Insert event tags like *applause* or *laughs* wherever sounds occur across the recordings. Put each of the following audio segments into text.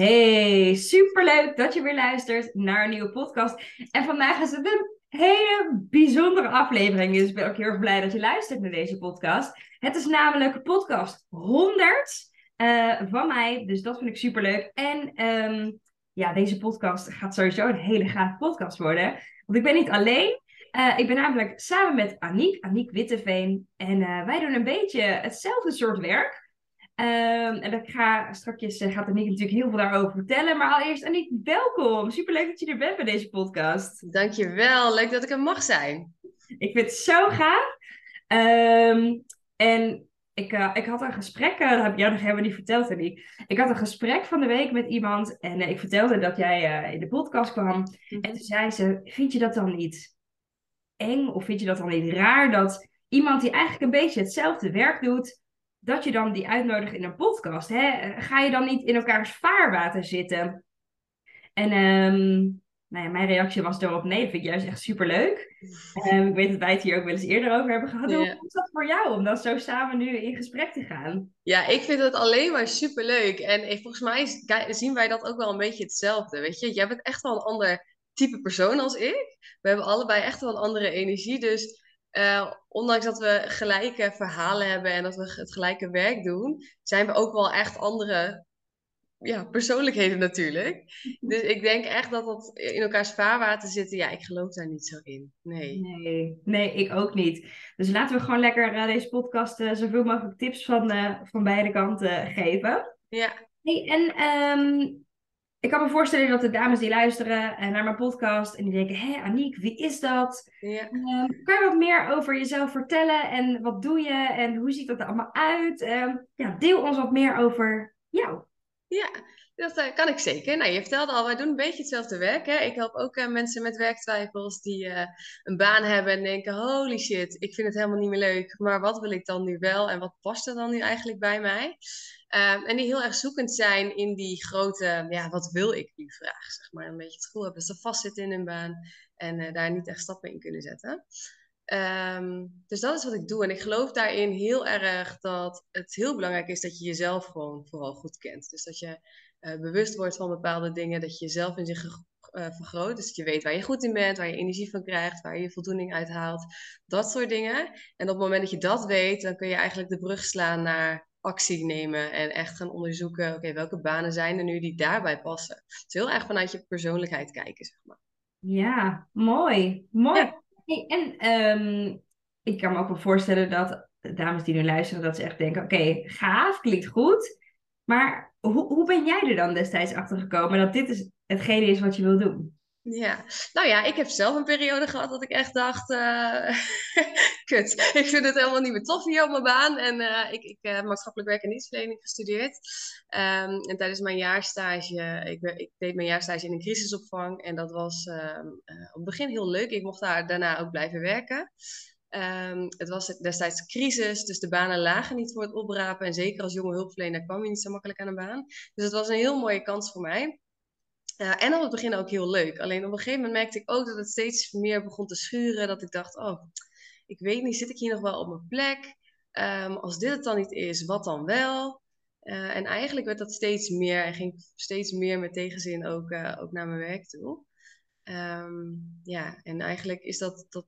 Hey, superleuk dat je weer luistert naar een nieuwe podcast. En vandaag is het een hele bijzondere aflevering. Dus ik ben ook heel erg blij dat je luistert naar deze podcast. Het is namelijk podcast 100 uh, van mij. Dus dat vind ik superleuk. En um, ja, deze podcast gaat sowieso een hele gaaf podcast worden. Want ik ben niet alleen. Uh, ik ben namelijk samen met Aniek, Aniek Witteveen. En uh, wij doen een beetje hetzelfde soort werk. Um, en ik ga straks uh, gaat Aniek natuurlijk heel veel daarover vertellen. Maar allereerst, Aniek, welkom. Superleuk dat je er bent bij deze podcast. Dankjewel. Leuk dat ik er mag zijn. Ik vind het zo gaaf. Um, en ik, uh, ik had een gesprek, uh, dat heb ik jou nog helemaal niet verteld, Aniek. Ik had een gesprek van de week met iemand. En ik vertelde dat jij in de podcast kwam. Mm -hmm. En toen zei ze, vind je dat dan niet eng? Of vind je dat dan niet raar dat iemand die eigenlijk een beetje hetzelfde werk doet dat je dan die uitnodigt in een podcast. Hè? Ga je dan niet in elkaars vaarwater zitten? En um, nou ja, mijn reactie was daarop nee, dat vind ik juist echt superleuk. Um, ik weet dat wij het hier ook wel eens eerder over hebben gehad. Hoe is dat voor jou om dan zo samen nu in gesprek te gaan? Ja, ik vind het alleen maar superleuk. En volgens mij zien wij dat ook wel een beetje hetzelfde. Weet je, jij bent echt wel een ander type persoon als ik. We hebben allebei echt wel een andere energie. Dus uh, ondanks dat we gelijke verhalen hebben en dat we het gelijke werk doen, zijn we ook wel echt andere ja, persoonlijkheden natuurlijk. *laughs* Dus ik denk echt dat dat in elkaars vaarwater zitten. Ja, ik geloof daar niet zo in. Nee. Nee, nee ik ook niet. Dus laten we gewoon lekker uh, deze podcast uh, zoveel mogelijk tips van, van beide kanten geven. Ja. Hey, en um, ik kan me voorstellen dat de dames die luisteren naar mijn podcast en die denken: hé, Aniek, wie is dat? Ja. Um, kan je wat meer over jezelf vertellen en wat doe je en hoe ziet dat er allemaal uit? Um, ja, deel ons wat meer over jou. Ja, dat uh, kan ik zeker. Nou, je vertelde al, wij doen een beetje hetzelfde werk. Hè? Ik help ook uh, mensen met werktwijfels die uh, een baan hebben en denken: holy shit, ik vind het helemaal niet meer leuk. Maar wat wil ik dan nu wel en wat past er dan nu eigenlijk bij mij? Um, en die heel erg zoekend zijn in die grote, ja, wat wil ik nu vraag, zeg maar. Een beetje het gevoel hebben dat ze vastzitten in hun baan en daar niet echt stappen in kunnen zetten. Um, dus dat is wat ik doe. En ik geloof daarin heel erg dat het heel belangrijk is dat je jezelf gewoon vooral goed kent. Dus dat je uh, bewust wordt van bepaalde dingen, dat je jezelf in zich uh, vergroot. Dus dat je weet waar je goed in bent, waar je energie van krijgt, waar je je voldoening uit haalt. Dat soort dingen. En op het moment dat je dat weet, dan kun je eigenlijk de brug slaan naar actie nemen en echt gaan onderzoeken, oké, okay, welke banen zijn er nu die daarbij passen. Dus heel erg vanuit je persoonlijkheid kijken, zeg maar. Ja, mooi. Mooi. Ja. Hey, en um, ik kan me ook wel voorstellen dat dames die nu luisteren, dat ze echt denken, oké, okay, gaaf, klinkt goed. Maar hoe, hoe ben jij er dan destijds achter gekomen dat dit is hetgene is wat je wil doen? Ja, nou ja, ik heb zelf een periode gehad dat ik echt dacht, uh, *laughs* kut, ik vind het helemaal niet meer tof hier op mijn baan. En uh, ik, ik heb uh, maatschappelijk werk en dienstverlening gestudeerd. Um, en tijdens mijn jaarstage, ik, deed mijn jaarstage in een crisisopvang. En dat was op het begin heel leuk. Ik mocht daar daarna ook blijven werken. Um, het was destijds crisis, dus de banen lagen niet voor het oprapen. En zeker als jonge hulpverlener kwam je niet zo makkelijk aan een baan. Dus het was een heel mooie kans voor mij. En op het begin ook heel leuk. Alleen op een gegeven moment merkte ik ook dat het steeds meer begon te schuren. Dat ik dacht, oh, ik weet niet, zit ik hier nog wel op mijn plek? Um, als dit het dan niet is, wat dan wel? Uh, en eigenlijk werd dat steeds meer en ging steeds meer met tegenzin ook, ook naar mijn werk toe. Um, ja, en eigenlijk is dat, dat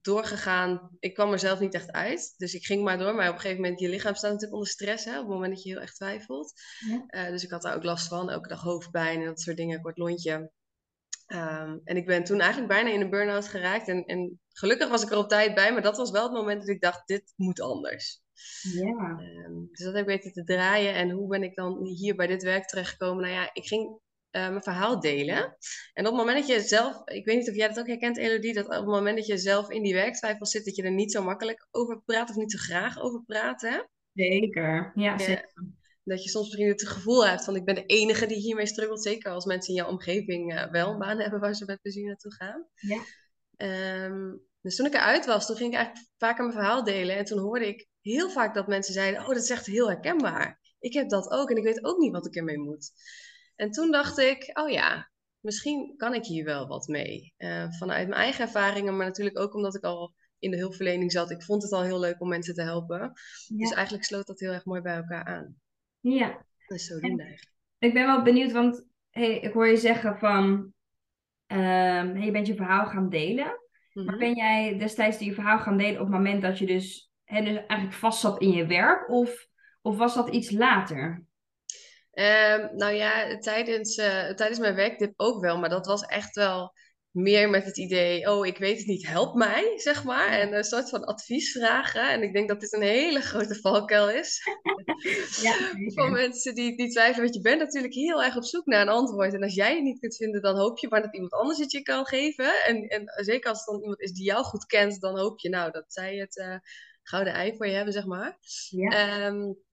doorgegaan. Ik kwam er zelf niet echt uit. Dus ik ging maar door. Maar op een gegeven moment, je lichaam staat natuurlijk onder stress. Hè, op het moment dat je heel erg twijfelt. Ja. Uh, dus ik had daar ook last van. Elke dag hoofdpijn en dat soort dingen. Kort lontje. Um, en ik ben toen eigenlijk bijna in een burn-out geraakt. En, en gelukkig was ik er op tijd bij. Maar dat was wel het moment dat ik dacht, dit moet anders. Ja. Um, dus dat heb ik weten te draaien. En hoe ben ik dan hier bij dit werk terechtgekomen? Nou ja, ik ging uh, mijn verhaal delen. En op het moment dat je zelf, ik weet niet of jij dat ook herkent, Elodie, dat op het moment dat je zelf in die werktwijfel zit, dat je er niet zo makkelijk over praat of niet zo graag over praat. Hè? Zeker, ja, zeker. Dat je soms misschien het gevoel hebt van ik ben de enige die hiermee struggelt. Zeker als mensen in jouw omgeving uh, wel een baan hebben waar ze met plezier naartoe gaan. Ja. Um, dus toen ik eruit was, toen ging ik eigenlijk vaker mijn verhaal delen. En toen hoorde ik heel vaak dat mensen zeiden, oh dat is echt heel herkenbaar. Ik heb dat ook en ik weet ook niet wat ik ermee moet. En toen dacht ik, oh ja, misschien kan ik hier wel wat mee. Uh, vanuit mijn eigen ervaringen, maar natuurlijk ook omdat ik al in de hulpverlening zat. Ik vond het al heel leuk om mensen te helpen. Dus eigenlijk sloot dat heel erg mooi bij elkaar aan. Ja. Dus zodoende eigenlijk. Ik ben wel benieuwd, want hey, ik hoor je zeggen van... Um, je bent je verhaal gaan delen. Maar mhm. ben jij destijds die verhaal gaan delen op het moment dat je dus, hè, dus eigenlijk vast zat in je werk? Of, of was dat iets later? Um, nou ja, tijdens, uh, tijdens mijn werkdip ook wel. Maar dat was echt wel meer met het idee, oh, ik weet het niet, help mij, zeg maar. En een soort van adviesvragen. En ik denk dat dit een hele grote valkuil is. *laughs* ja, Voor mensen die, die twijfelen, want je bent natuurlijk heel erg op zoek naar een antwoord. En als jij het niet kunt vinden, dan hoop je maar dat iemand anders het je kan geven. En, en zeker als het dan iemand is die jou goed kent, dan hoop je nou dat zij het uh, gouden ei voor je hebben, zeg maar. Ja. Um,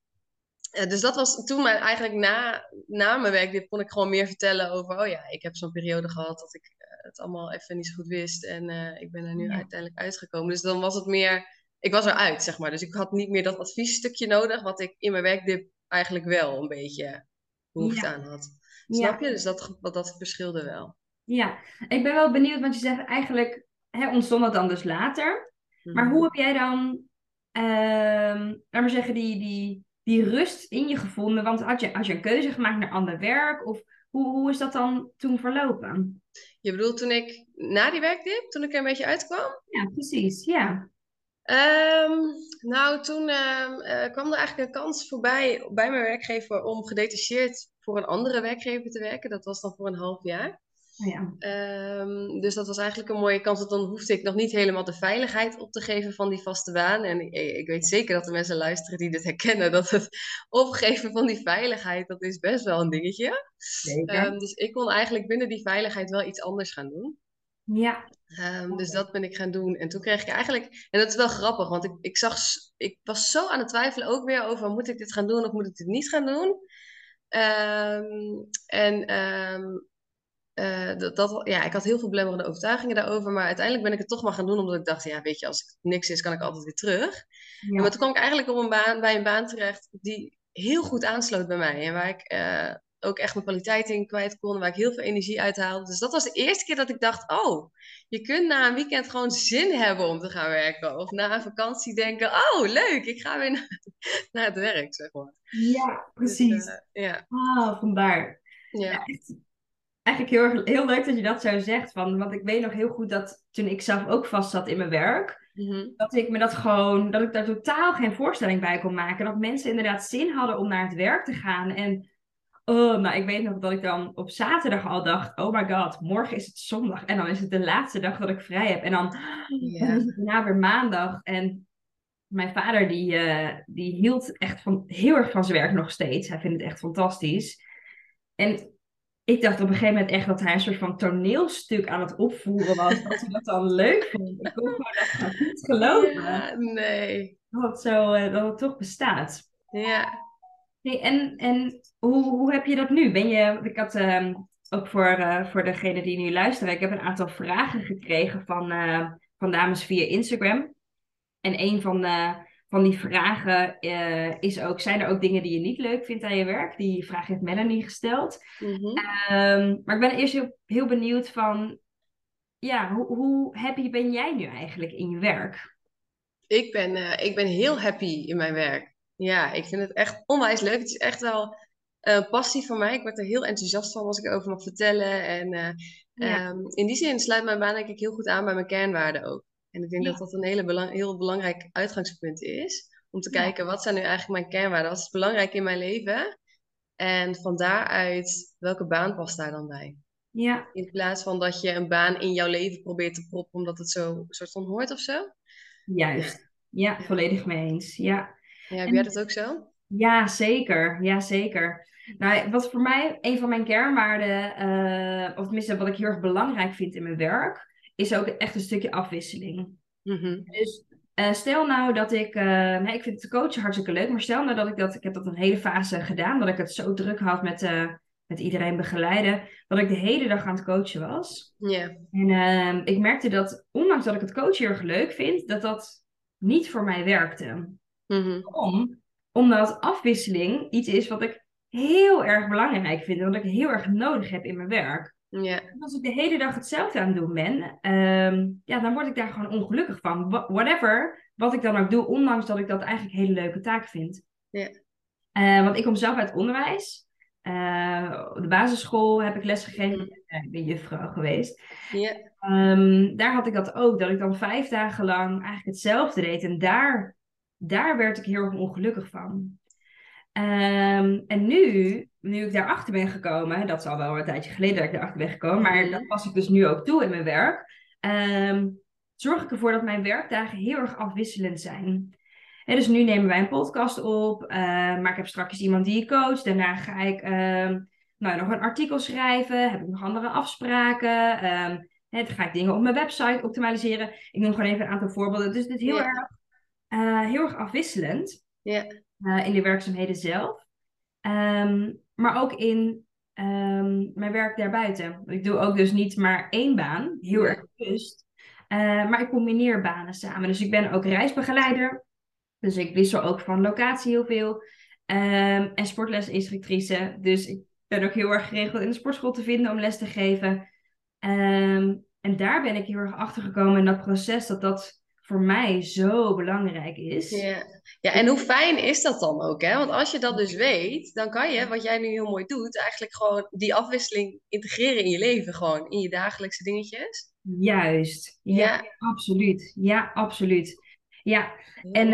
dus dat was toen maar eigenlijk na, na mijn werk, dit kon ik gewoon meer vertellen over, oh ja, ik heb zo'n periode gehad dat ik het allemaal even niet zo goed wist. En uh, ik ben er nu uiteindelijk uitgekomen. Dus dan was het meer, ik was eruit, zeg maar. Dus ik had niet meer dat adviesstukje nodig, wat ik in mijn werkdip eigenlijk wel een beetje behoefte aan had. Snap je? Dus dat, dat, dat verschilde wel. Ja, ik ben wel benieuwd, want je zegt eigenlijk hè, ontstond dat dan dus later. Maar mhm. hoe heb jij dan, uh, laat maar zeggen, die, die, die rust in je gevonden? Want had je, als je een keuze gemaakt naar ander werk? Of hoe, hoe is dat dan toen verlopen? Je bedoelt toen ik na die werkdip, toen ik er een beetje uitkwam? Ja, precies, ja. Um, nou, toen um, uh, kwam er eigenlijk een kans voorbij bij mijn werkgever om gedetacheerd voor een andere werkgever te werken. Dat was dan voor een half jaar. Oh ja. Um, dus dat was eigenlijk een mooie kans. Want dan hoefde ik nog niet helemaal de veiligheid op te geven van die vaste baan. En ik, ik weet zeker dat er mensen luisteren die dit herkennen. Dat het *laughs* opgeven van die veiligheid, dat is best wel een dingetje. Um, dus ik kon eigenlijk binnen die veiligheid wel iets anders gaan doen. Ja. Um, dus dat ben ik gaan doen. En toen kreeg ik eigenlijk. En dat is wel grappig, want ik, ik zag. Ik was zo aan het twijfelen ook weer over: moet ik dit gaan doen of moet ik dit niet gaan doen? Um, en um, uh, dat, dat, ja, ik had heel veel belemmerende overtuigingen daarover. Maar uiteindelijk ben ik het toch maar gaan doen. Omdat ik dacht, ja, weet je, als het niks is, kan ik altijd weer terug. Ja. Maar toen kwam ik eigenlijk op een baan, bij een baan terecht die heel goed aansloot bij mij. En waar ik uh, ook echt mijn kwaliteit in kwijt kon. Waar ik heel veel energie uit haalde. Dus dat was de eerste keer dat ik dacht, oh, je kunt na een weekend gewoon zin hebben om te gaan werken. Of na een vakantie denken, oh, leuk, ik ga weer naar, *laughs* naar het werk, zeg maar. Ja, precies. Dus, uh, ja. Ah, vandaar. Ja. ja eigenlijk heel, erg, heel leuk dat je dat zo zegt. Van, want ik weet nog heel goed dat toen ik zelf ook vast zat in mijn werk. Mhm. Dat ik me dat gewoon, dat ik daar totaal geen voorstelling bij kon maken. Dat mensen inderdaad zin hadden om naar het werk te gaan. En oh, nou, ik weet nog dat ik dan op zaterdag al dacht: oh my god, morgen is het zondag. En dan is het de laatste dag dat ik vrij heb. En dan, yeah. is het daarna weer maandag. En mijn vader die, uh, die hield echt van, heel erg van zijn werk nog steeds. Hij vindt het echt fantastisch. En ik dacht op een gegeven moment echt dat hij een soort van toneelstuk aan het opvoeren was. Dat hij dat dan leuk vond. Ik kon gewoon dat niet geloven. Ja, nee. Dat het, zo, uh, dat het toch bestaat. Ja. Hey, en en hoe, hoe heb je dat nu? Ben je, ik had uh, ook voor, uh, voor degene die nu luisteren, ik heb een aantal vragen gekregen van, uh, van dames via Instagram. En een van de van die vragen uh, is ook, zijn er ook dingen die je niet leuk vindt aan je werk? Die vraag heeft Melanie gesteld. Mm -hmm. um, maar ik ben eerst heel, heel benieuwd van, ja, hoe, hoe happy ben jij nu eigenlijk in je werk? Ik ben, uh, ik ben heel happy in mijn werk. Ja, ik vind het echt onwijs leuk. Het is echt wel een uh, passie voor mij. Ik word er heel enthousiast van als ik erover mag vertellen. En ja. um, in die zin sluit mijn baan denk ik heel goed aan bij mijn kernwaarden ook. En ik denk ja. dat dat een hele belang, heel belangrijk uitgangspunt is. Om te kijken, wat zijn nu eigenlijk mijn kernwaarden? Wat is belangrijk in mijn leven? En van daaruit, welke baan past daar dan bij? Ja. In plaats van dat je een baan in jouw leven probeert te proppen, omdat het zo soort van hoort of zo. Juist. Ja, ja volledig mee eens. Ja. ja heb en, jij dat ook zo? Ja, zeker. Ja, zeker. Nou, wat voor mij een van mijn kernwaarden, uh, of tenminste wat ik heel erg belangrijk vind in mijn werk, is ook echt een stukje afwisseling. Mhm. Dus uh, stel nou dat ik, uh, nee, ik vind het coachen hartstikke leuk, maar stel nou dat ik dat, ik heb dat een hele fase gedaan, dat ik het zo druk had met, met iedereen begeleiden, dat ik de hele dag aan het coachen was. Ja. En ehm, ik merkte dat, ondanks dat ik het coachen heel erg leuk vind, dat dat niet voor mij werkte. Mhm. Waarom? Omdat afwisseling iets is wat ik heel erg belangrijk vind en wat ik heel erg nodig heb in mijn werk. Ja. Als ik de hele dag hetzelfde aan het doen ben, ehm, ja, dan word ik daar gewoon ongelukkig van. Whatever, wat ik dan ook doe, ondanks dat ik dat eigenlijk een hele leuke taak vind. Ja. Uh, want ik kom zelf uit het onderwijs. Uh, op de basisschool heb ik lesgegeven. Mhm. Ik ben juffrouw geweest. Ja. Um, daar had ik dat ook, dat ik dan vijf dagen lang eigenlijk hetzelfde deed. En daar, daar werd ik heel erg ongelukkig van. Um, en nu, nu ik daarachter ben gekomen, dat is al wel een tijdje geleden dat ik daarachter ben gekomen, maar Mhm. dat pas ik dus nu ook toe in mijn werk, um, zorg ik ervoor dat mijn werkdagen heel erg afwisselend zijn. En dus nu nemen wij een podcast op, uh, maar ik heb straks iemand die ik coach. Daarna ga ik um, nou, nog een artikel schrijven, heb ik nog andere afspraken. Dan ga ik dingen op mijn website optimaliseren. Ik noem gewoon even een aantal voorbeelden. Dus dit is heel, Ja. erg, uh, heel erg afwisselend Ja. Uh, in de werkzaamheden zelf. Um, maar ook in um, mijn werk daarbuiten. Ik doe ook dus niet maar één baan, heel erg bewust. Uh, maar ik combineer banen samen. Dus ik ben ook reisbegeleider. Dus ik wissel ook van locatie heel veel. Um, en sportlesinstructrice. Dus ik ben ook heel erg geregeld in de sportschool te vinden om les te geven. En daar ben ik heel erg achter gekomen in dat proces dat dat voor mij zo belangrijk is. Ja. ja, en hoe fijn is dat dan ook? Hè? Want als je dat dus weet, dan kan je, wat jij nu heel mooi doet, eigenlijk gewoon die afwisseling integreren in je leven, gewoon in je dagelijkse dingetjes. Juist, ja, Ja. absoluut. Ja, absoluut. Ja, en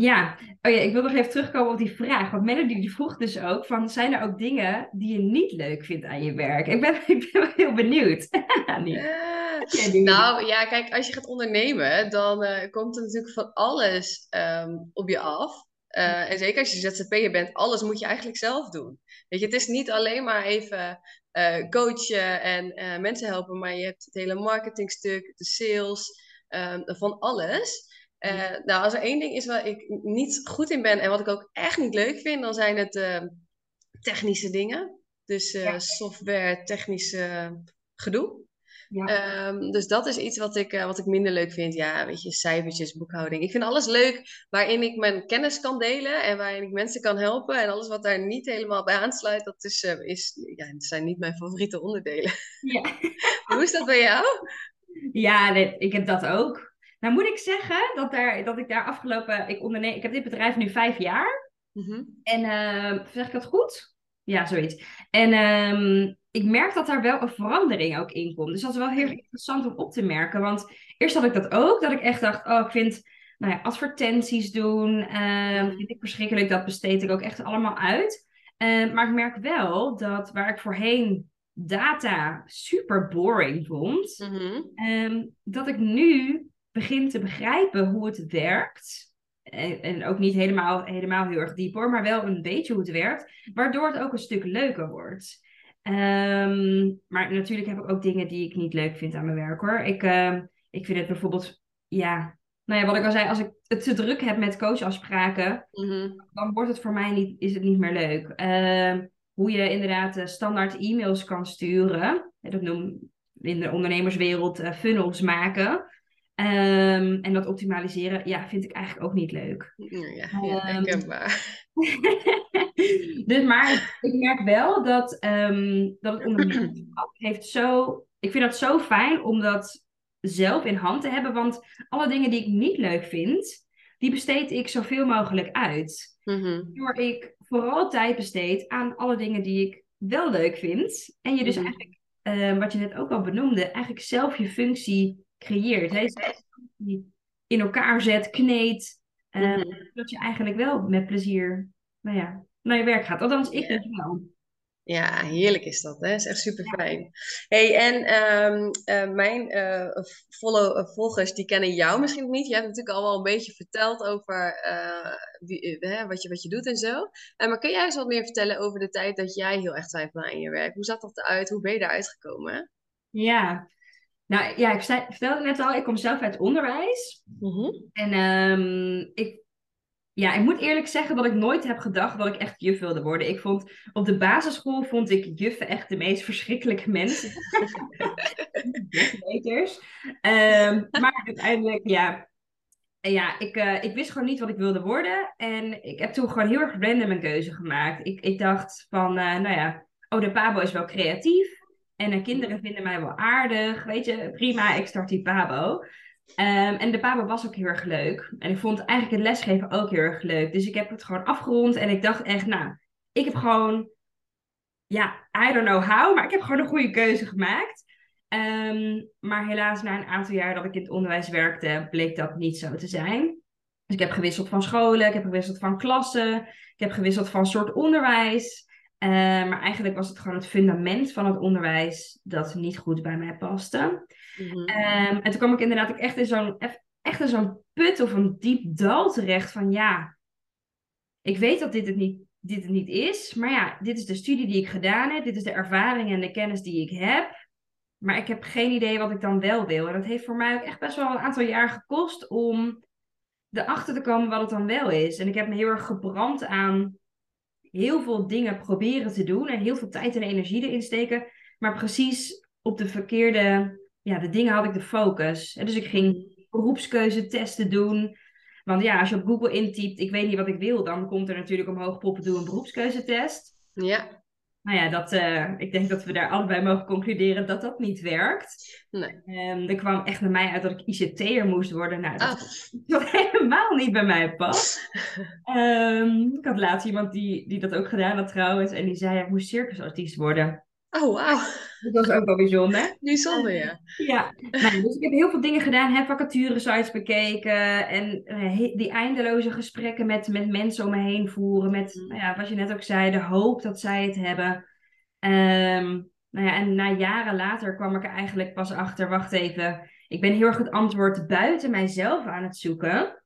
ja. Oh ja, ik wil nog even terugkomen op die vraag. Want Melody die vroeg dus ook van, zijn er ook dingen die je niet leuk vindt aan je werk? Ik ben, *laughs* ik ben heel benieuwd. *laughs* Eh, Nou ja, kijk, als je gaat ondernemen, dan eh, komt er natuurlijk van alles ehm, op je af. Eh, en zeker als je ZZP'er bent, alles moet je eigenlijk zelf doen. Weet je, het is niet alleen maar even coachen en mensen helpen, maar je hebt het hele marketingstuk, de sales, ehm, van alles. Eh, nou, als er één ding is waar ik niet goed in ben en wat ik ook echt niet leuk vind, dan zijn het ehm, technische dingen. Dus Ja. software, technische gedoe. ja. Ehm, dus dat is iets wat ik, eh, wat ik minder leuk vind. Ja, weet je, cijfertjes, boekhouding. Ik vind alles leuk waarin ik mijn kennis kan delen en waarin ik mensen kan helpen. En alles wat daar niet helemaal bij aansluit, dat is, is, ja, dat zijn niet mijn favoriete onderdelen. ja. *laughs* Hoe is dat bij jou? Ja, ik heb dat ook. Nou moet ik zeggen dat, daar, dat ik daar afgelopen... Ik, onderneem, ik heb dit bedrijf nu vijf jaar. Mhm. En ehm, zeg ik dat goed? Ja, zoiets. En ehm, ik merk dat daar wel een verandering ook in komt. Dus dat is wel heel interessant om op te merken. Want eerst had ik dat ook, dat ik echt dacht, oh, ik vind nou ja, advertenties doen, ehm, vind ik verschrikkelijk. Dat besteed ik ook echt allemaal uit. Maar ik merk wel dat waar ik voorheen data super boring vond, Mhm. Dat ik nu begin te begrijpen hoe het werkt. En, en ook niet helemaal, helemaal heel erg diep hoor, maar wel een beetje hoe het werkt. Waardoor het ook een stuk leuker wordt. Ehm, maar natuurlijk heb ik ook dingen die ik niet leuk vind aan mijn werk hoor. Ik, ehm, ik vind het bijvoorbeeld, ja, nou ja, wat ik al zei, als ik het te druk heb met coachafspraken, Mhm. dan wordt het voor mij niet, is het niet meer leuk. Ehm, hoe je inderdaad eh, standaard e-mails kan sturen. Dat noem in de ondernemerswereld eh, funnels maken. Ehm, en dat optimaliseren, ja, vind ik eigenlijk ook niet leuk. Ja, Ehm, ja, herkenbaar. *laughs* dus maar ik merk wel dat, ehm, dat het ondernemerschap heeft zo... Ik vind dat zo fijn om dat zelf in hand te hebben. Want alle dingen die ik niet leuk vind, die besteed ik zoveel mogelijk uit. Mhm. Waardoor ik vooral tijd besteed aan alle dingen die ik wel leuk vind. En je dus Mhm. eigenlijk, wat je net ook al benoemde, eigenlijk zelf je functie creëert. Hè? Die in elkaar zet, kneedt. eh, Mhm. Dat je eigenlijk wel met plezier nou ja, naar je werk gaat. Althans, ik denk wel. Ja, heerlijk is dat, hè? is echt super fijn. Hey, en ehm, eh, mijn follow, eh, volgers die kennen jou misschien niet. Je hebt natuurlijk al wel een beetje verteld over wie, wat, je, wat je doet en zo. maar kun jij eens wat meer vertellen over de tijd dat jij heel echt twijfelde aan je werk? Hoe zat dat eruit? Hoe ben je daaruit gekomen? Ja, nou ja, ik zei, vertelde net al, ik kom zelf uit onderwijs. Mhm. En um, ik ja, ik moet eerlijk zeggen dat ik nooit heb gedacht dat ik echt juf wilde worden. Ik vond, op de basisschool vond ik juffen echt de meest verschrikkelijke mensen. *laughs* Um, maar uiteindelijk, ja, ja ik, uh, ik wist gewoon niet wat ik wilde worden. En ik heb toen gewoon heel erg random een keuze gemaakt. Ik, ik dacht van, uh, nou ja, oh, de Pabo is wel creatief. En de kinderen vinden mij wel aardig. Weet je, prima, ik start die Pabo. Um, en de Pabo was ook heel erg leuk. En ik vond eigenlijk het lesgeven ook heel erg leuk. Dus ik heb het gewoon afgerond en ik dacht echt, nou, ik heb gewoon, ja, I don't know how, maar ik heb gewoon een goede keuze gemaakt. Um, maar helaas, na een aantal jaar dat ik in het onderwijs werkte, bleek dat niet zo te zijn. Dus ik heb gewisseld van scholen, ik heb gewisseld van klassen, ik heb gewisseld van soort onderwijs. Uh, maar eigenlijk was het gewoon het fundament van het onderwijs dat niet goed bij mij paste. Mhm. Ehm, en toen kwam ik inderdaad ook echt in zo'n echt in zo'n put of een diep dal terecht van ja, ik weet dat dit het, niet, dit het niet is, maar ja, dit is de studie die ik gedaan heb, dit is de ervaring en de kennis die ik heb, maar ik heb geen idee wat ik dan wel wil. En dat heeft voor mij ook echt best wel een aantal jaar gekost om erachter te komen wat het dan wel is. En ik heb me heel erg gebrand aan heel veel dingen proberen te doen en heel veel tijd en energie erin steken, maar precies op de verkeerde ja, de dingen had ik de focus. En dus ik ging beroepskeuzetesten doen. Want ja, als je op Google intypt, ik weet niet wat ik wil, dan komt er natuurlijk omhoog poppen, doe een beroepskeuzetest. Ja. Nou ja, dat, uh, ik denk dat we daar allebei mogen concluderen dat dat niet werkt. Nee. Um, er kwam echt bij mij uit dat ik ICT'er moest worden. Nou, dat *laughs* oh. helemaal niet bij mij pas. um, ik had laatst iemand die, die dat ook gedaan had trouwens. En die zei, ik moest circusartiest worden. Oh, wauw. Dat was ook wel bijzonder. Bijzonder, ja. Ja, nou, dus ik heb heel veel dingen gedaan, heb vacaturesites bekeken en uh, die eindeloze gesprekken met, met mensen om me heen voeren. Met, mm. nou ja, wat je net ook zei, de hoop dat zij het hebben. Um, nou ja, en na jaren later kwam ik er eigenlijk pas achter, wacht even, ik ben heel erg het antwoord buiten mijzelf aan het zoeken.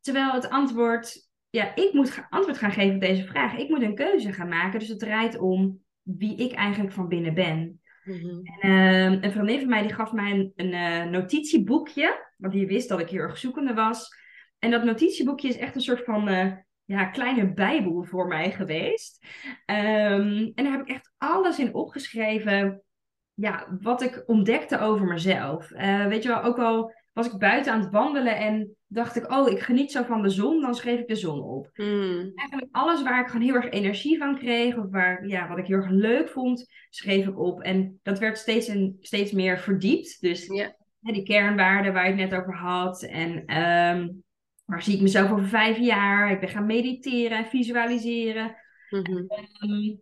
Terwijl het antwoord, ja, ik moet antwoord gaan geven op deze vraag. Ik moet een keuze gaan maken. Dus het draait om wie ik eigenlijk van binnen ben. Mm-hmm. En, uh, een vriendin van mij die gaf mij een, een uh, notitieboekje, want die wist dat ik heel erg zoekende was. En dat notitieboekje is echt een soort van uh, ja, kleine bijbel voor mij geweest. Um, en daar heb ik echt alles in opgeschreven, ja, wat ik ontdekte over mezelf. Uh, weet je wel, ook al was ik buiten aan het wandelen en dacht ik, oh, ik geniet zo van de zon, dan schreef ik de zon op. Mm. Eigenlijk alles waar ik gewoon heel erg energie van kreeg, of waar, ja, wat ik heel erg leuk vond, schreef ik op. En dat werd steeds, en, steeds meer verdiept. Dus yeah. die kernwaarden waar je het net over had. En um, waar zie ik mezelf over vijf jaar? Ik ben gaan mediteren en visualiseren. Um,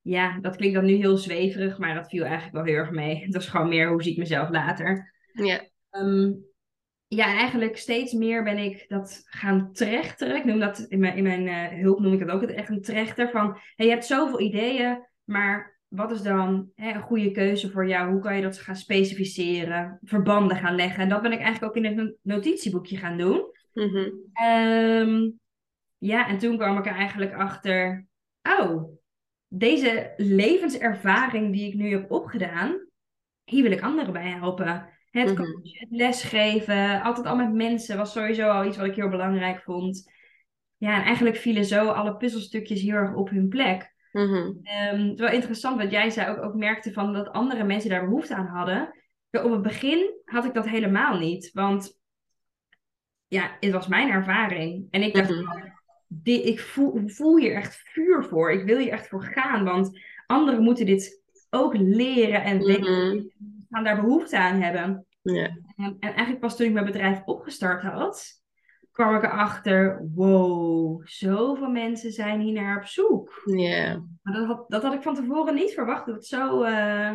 ja, dat klinkt dan nu heel zweverig, maar dat viel eigenlijk wel heel erg mee. *laughs* Het was gewoon meer hoe zie ik mezelf later. Ja. Um, ja, eigenlijk steeds meer ben ik dat gaan trechteren. Ik noem dat in mijn, in mijn uh, hulp noem ik dat ook echt een trechter. Van hey, je hebt zoveel ideeën, maar wat is dan hè, een goede keuze voor jou? Hoe kan je dat gaan specificeren, verbanden gaan leggen? En dat ben ik eigenlijk ook in het notitieboekje gaan doen. Mm-hmm. Um, ja, en toen kwam ik er eigenlijk achter, oh, deze levenservaring die ik nu heb opgedaan, hier wil ik anderen bij helpen. Het Mhm. coachen, het lesgeven, altijd al met mensen was sowieso al iets wat ik heel belangrijk vond. Ja, en eigenlijk vielen zo alle puzzelstukjes heel erg op hun plek. Mhm. Ehm, het is wel interessant wat jij zei, ook, ook merkte van dat andere mensen daar behoefte aan hadden. Ja, op het begin had ik dat helemaal niet, want ja, het was mijn ervaring. En ik dacht, Mhm. dit, ik voel, voel hier echt vuur voor. Ik wil hier echt voor gaan, want anderen moeten dit ook leren en Mhm. weten, gaan daar behoefte aan hebben. Ja. En, en eigenlijk pas toen ik mijn bedrijf opgestart had, kwam ik erachter, wow, zoveel mensen zijn hier naar op zoek. Ja. Maar dat had, dat had ik van tevoren niet verwacht, dat het zo, eh,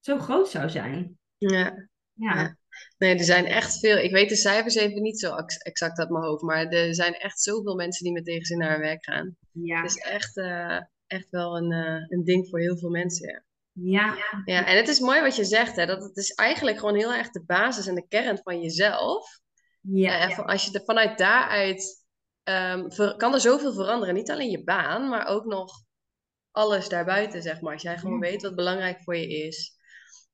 zo groot zou zijn. Ja. Ja, Ja. Nee, er zijn echt veel. Ik weet de cijfers even niet zo ex- exact uit mijn hoofd, maar er zijn echt zoveel mensen die met tegenzin naar hun werk gaan. ja. Het is echt, eh, echt wel een, uh, een ding voor heel veel mensen. Ja. Ja. ja, en het is mooi wat je zegt, hè, dat het is eigenlijk gewoon heel erg de basis en de kern van jezelf. Ja. Ja. Als je er vanuit daaruit, um, ver, kan er zoveel veranderen. Niet alleen je baan, maar ook nog alles daarbuiten, zeg maar. Als jij gewoon weet wat belangrijk voor je is.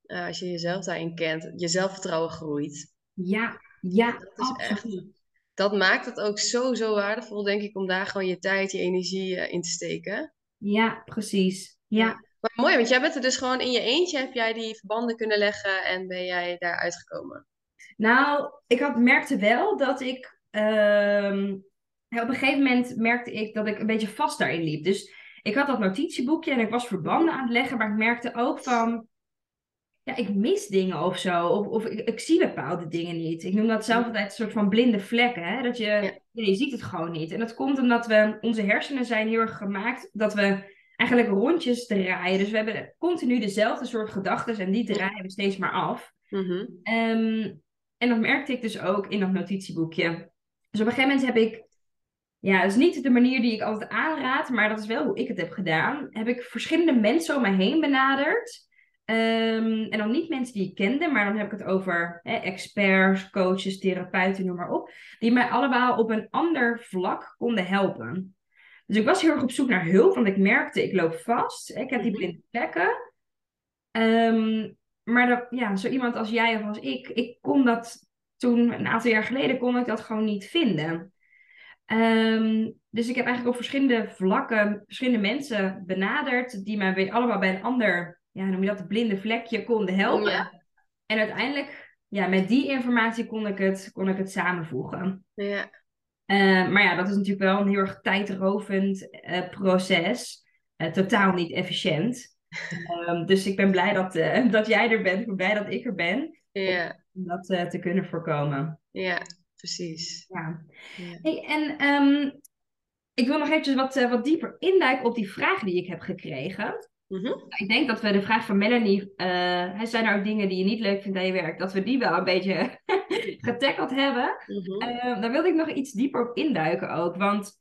Uh, als je jezelf daarin kent, je zelfvertrouwen groeit. Ja, ja, dat is absoluut. echt. Dat maakt het ook zo, zo waardevol, denk ik, om daar gewoon je tijd, je energie uh, in te steken. Ja, precies. Ja. Maar mooi, want jij bent er dus gewoon in je eentje, heb jij die verbanden kunnen leggen en ben jij daar uitgekomen? Nou, ik had, merkte wel dat ik. Uh, op een gegeven moment merkte ik dat ik een beetje vast daarin liep. Dus ik had dat notitieboekje en ik was verbanden aan het leggen, maar ik merkte ook van ja, ik mis dingen of zo. Of, of ik, ik, zie bepaalde dingen niet. Ik noem dat zelf altijd een soort van blinde vlekken. Hè? Dat je, ja. je ziet het gewoon niet. En dat komt omdat we, onze hersenen zijn heel erg gemaakt dat we eigenlijk rondjes draaien. Dus we hebben continu dezelfde soort gedachten en die draaien we steeds maar af. Mm-hmm. Um, en dat merkte ik dus ook in dat notitieboekje. Dus op een gegeven moment heb ik, ja, dat is niet de manier die ik altijd aanraad, maar dat is wel hoe ik het heb gedaan. Heb ik verschillende mensen om me heen benaderd. Um, en dan niet mensen die ik kende, maar dan heb ik het over hè, experts, coaches, therapeuten, noem maar op. Die mij allemaal op een ander vlak konden helpen. Dus ik was heel erg op zoek naar hulp, want ik merkte, ik loop vast. Ik heb die blinde plekken. Um, maar dat, ja, zo iemand als jij of als ik, ik kon dat toen, een aantal jaar geleden, kon ik dat gewoon niet vinden. Um, dus ik heb eigenlijk op verschillende vlakken, verschillende mensen benaderd, die mij weer allemaal bij een ander ja, noem je dat, blinde vlekje konden helpen. Ja. En uiteindelijk, ja, met die informatie kon ik het, kon ik het samenvoegen. Ja. Uh, maar ja, dat is natuurlijk wel een heel erg tijdrovend uh, proces. Uh, totaal niet efficiënt. um, *laughs* dus ik ben blij dat, *laughs* dat jij er bent. Ik ben blij dat ik er ben. Om dat te kunnen voorkomen. Ja, precies. Ja. Hey, en um, ik wil nog eventjes wat, wat dieper induiken op die vraag die ik heb gekregen. Mm-hmm. Ik denk dat we de vraag van Melanie, uh, zijn er ook dingen die je niet leuk vindt aan je werk, dat we die wel een beetje *laughs* getackeld hebben. Mm-hmm. Uh, daar wilde ik nog iets dieper op induiken ook. Want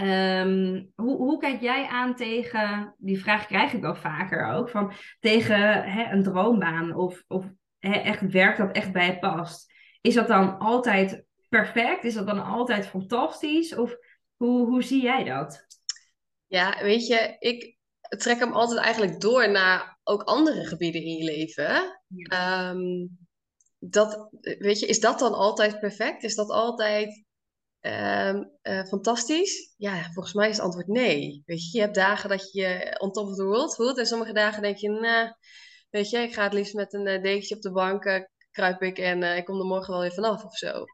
um, hoe, hoe kijk jij aan tegen, die vraag krijg ik wel vaker ook, van tegen hè, een droombaan of, of hè, echt werk dat echt bij je past. Is dat dan altijd perfect? Is dat dan altijd fantastisch? Of hoe, hoe zie jij dat? Ja, weet je, ik, trek hem altijd eigenlijk door naar ook andere gebieden in je leven. Ja. Um, dat, weet je, is dat dan altijd perfect? Is dat altijd um, uh, fantastisch? Ja, volgens mij is het antwoord nee. Weet je, je hebt dagen dat je on top of the world voelt. En sommige dagen denk je, nou, weet je, ik ga het liefst met een uh, dekentje op de bank, uh, kruip ik en ik kom er morgen wel weer vanaf of zo.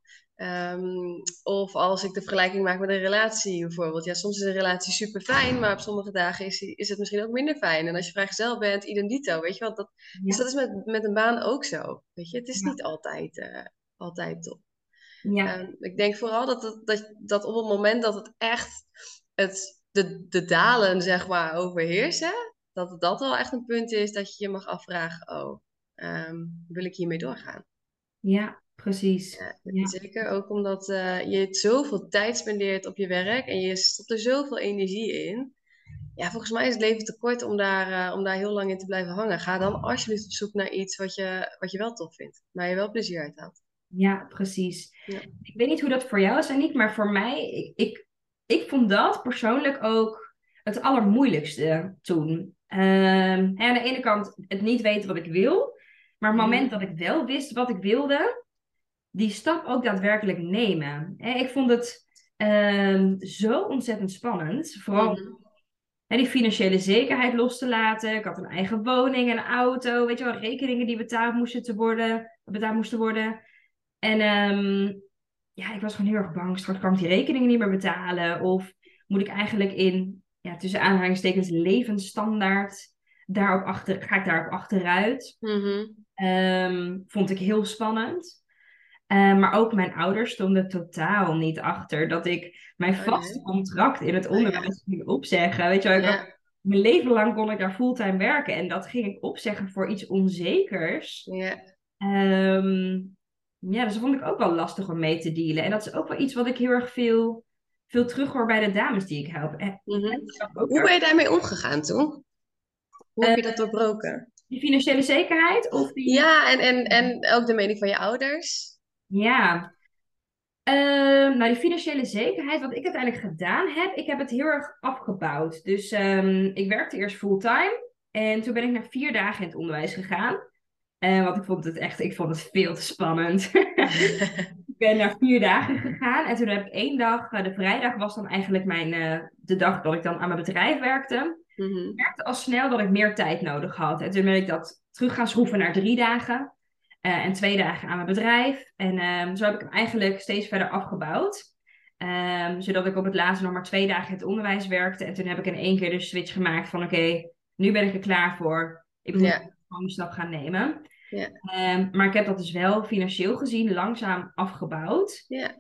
Um, of als ik de vergelijking maak met een relatie bijvoorbeeld. Ja, soms is een relatie super fijn, maar op sommige dagen is, is het misschien ook minder fijn. En als je vrijgezel bent, idem dito, weet je wat? Dat, Ja. Dus dat is met, met een baan ook zo. Weet je, het is Ja. niet altijd, eh, altijd top. Ja, Ehm, ik denk vooral dat, het, dat, dat op het moment dat het echt het, de, de dalen, zeg maar, overheersen, dat dat wel echt een punt is dat je je mag afvragen, oh, ehm, wil ik hiermee doorgaan? ja, precies. Ja. Zeker ook omdat eh, je het zoveel tijd spendeert op je werk en je stopt er zoveel energie in. Ja, volgens mij is het leven te kort om daar, eh, om daar heel lang in te blijven hangen. Ga dan alsjeblieft op zoek naar iets wat je, wat je wel tof vindt, waar je wel plezier uit haalt. Ja, precies. Ja. Ik weet niet hoe dat voor jou is, Aniek, maar voor mij, ik, ik, ik vond dat persoonlijk ook het allermoeilijkste toen. Ehm, aan de ene kant het niet weten wat ik wil, maar het Mhm. moment dat ik wel wist wat ik wilde, die stap ook daadwerkelijk nemen. Ik vond het ehm, zo ontzettend spannend, vooral hè, die financiële zekerheid los te laten. Ik had een eigen woning, een auto, weet je wel, rekeningen die betaald moesten, te worden, betaald moesten worden. En ehm, ja, ik was gewoon heel erg bang. Straks kan ik die rekeningen niet meer betalen. Of moet ik eigenlijk in, ja, tussen aanhalingstekens, levensstandaard daarop achter, ga ik daarop achteruit? Mhm. Ehm, vond ik heel spannend. Eh, maar ook mijn ouders stonden totaal niet achter dat ik mijn Oh, vaste contract in het Oh, onderwijs ging opzeggen. Weet je wel, ik Ja, mijn leven lang kon ik daar fulltime werken en dat ging ik opzeggen voor iets onzekers. ja, Ehm, ja, dus dat vond ik ook wel lastig om mee te dealen. En dat is ook wel iets wat ik heel erg veel veel terug hoor bij de dames die ik help. Eh, mhm. Hoe ben je daarmee omgegaan toen? Hoe heb je dat doorbroken? Die financiële zekerheid? Of die... Ja, en, en, en ook de mening van je ouders? Ja, uh, nou, die financiële zekerheid, wat ik uiteindelijk gedaan heb, ik heb het heel erg afgebouwd. Dus um, ik werkte eerst fulltime en toen ben ik naar vier dagen in het onderwijs gegaan. Uh, want ik vond het echt, ik vond het veel te spannend. *laughs* ik ben naar vier dagen gegaan en toen heb ik één dag, uh, de vrijdag was dan eigenlijk mijn, uh, de dag dat ik dan aan mijn bedrijf werkte. Mm -hmm. Ik merkte al snel dat ik meer tijd nodig had. En toen ben ik dat terug gaan schroeven naar drie dagen. Uh, en twee dagen aan mijn bedrijf. En um, zo heb ik hem eigenlijk steeds verder afgebouwd. Um, zodat ik op het laatste nog maar twee dagen in het onderwijs werkte. En toen heb ik in één keer de switch gemaakt van oké, nu ben ik er klaar voor. Ik moet yeah. gewoon een stap gaan nemen. Yeah. Um, maar ik heb dat dus wel financieel gezien langzaam afgebouwd. Yeah.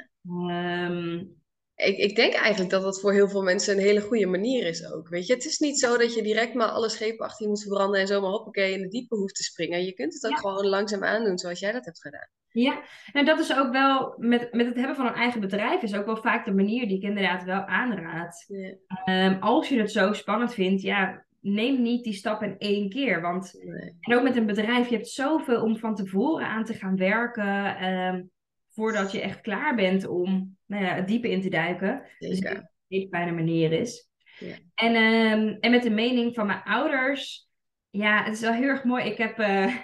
Ik, ik denk eigenlijk dat dat voor heel veel mensen een hele goede manier is ook. Weet je, het is niet zo dat je direct maar alle schepen achter je moet verbranden en zomaar hoppakee in de diepe hoeft te springen. Je kunt het ook ja. gewoon langzaam aandoen zoals jij dat hebt gedaan. Ja, en dat is ook wel, met, met het hebben van een eigen bedrijf, is ook wel vaak de manier die ik inderdaad wel aanraad. Ja. Um, als je het zo spannend vindt, ja, neem niet die stap in één keer. Want nee. en ook met een bedrijf, je hebt zoveel om van tevoren aan te gaan werken. Um, voordat je echt klaar bent om nou ja, het diepe in te duiken. Dus dat het een hele fijne manier is. Ja. En, um, en met de mening van mijn ouders. Ja, het is wel heel erg mooi. Ik heb, uh,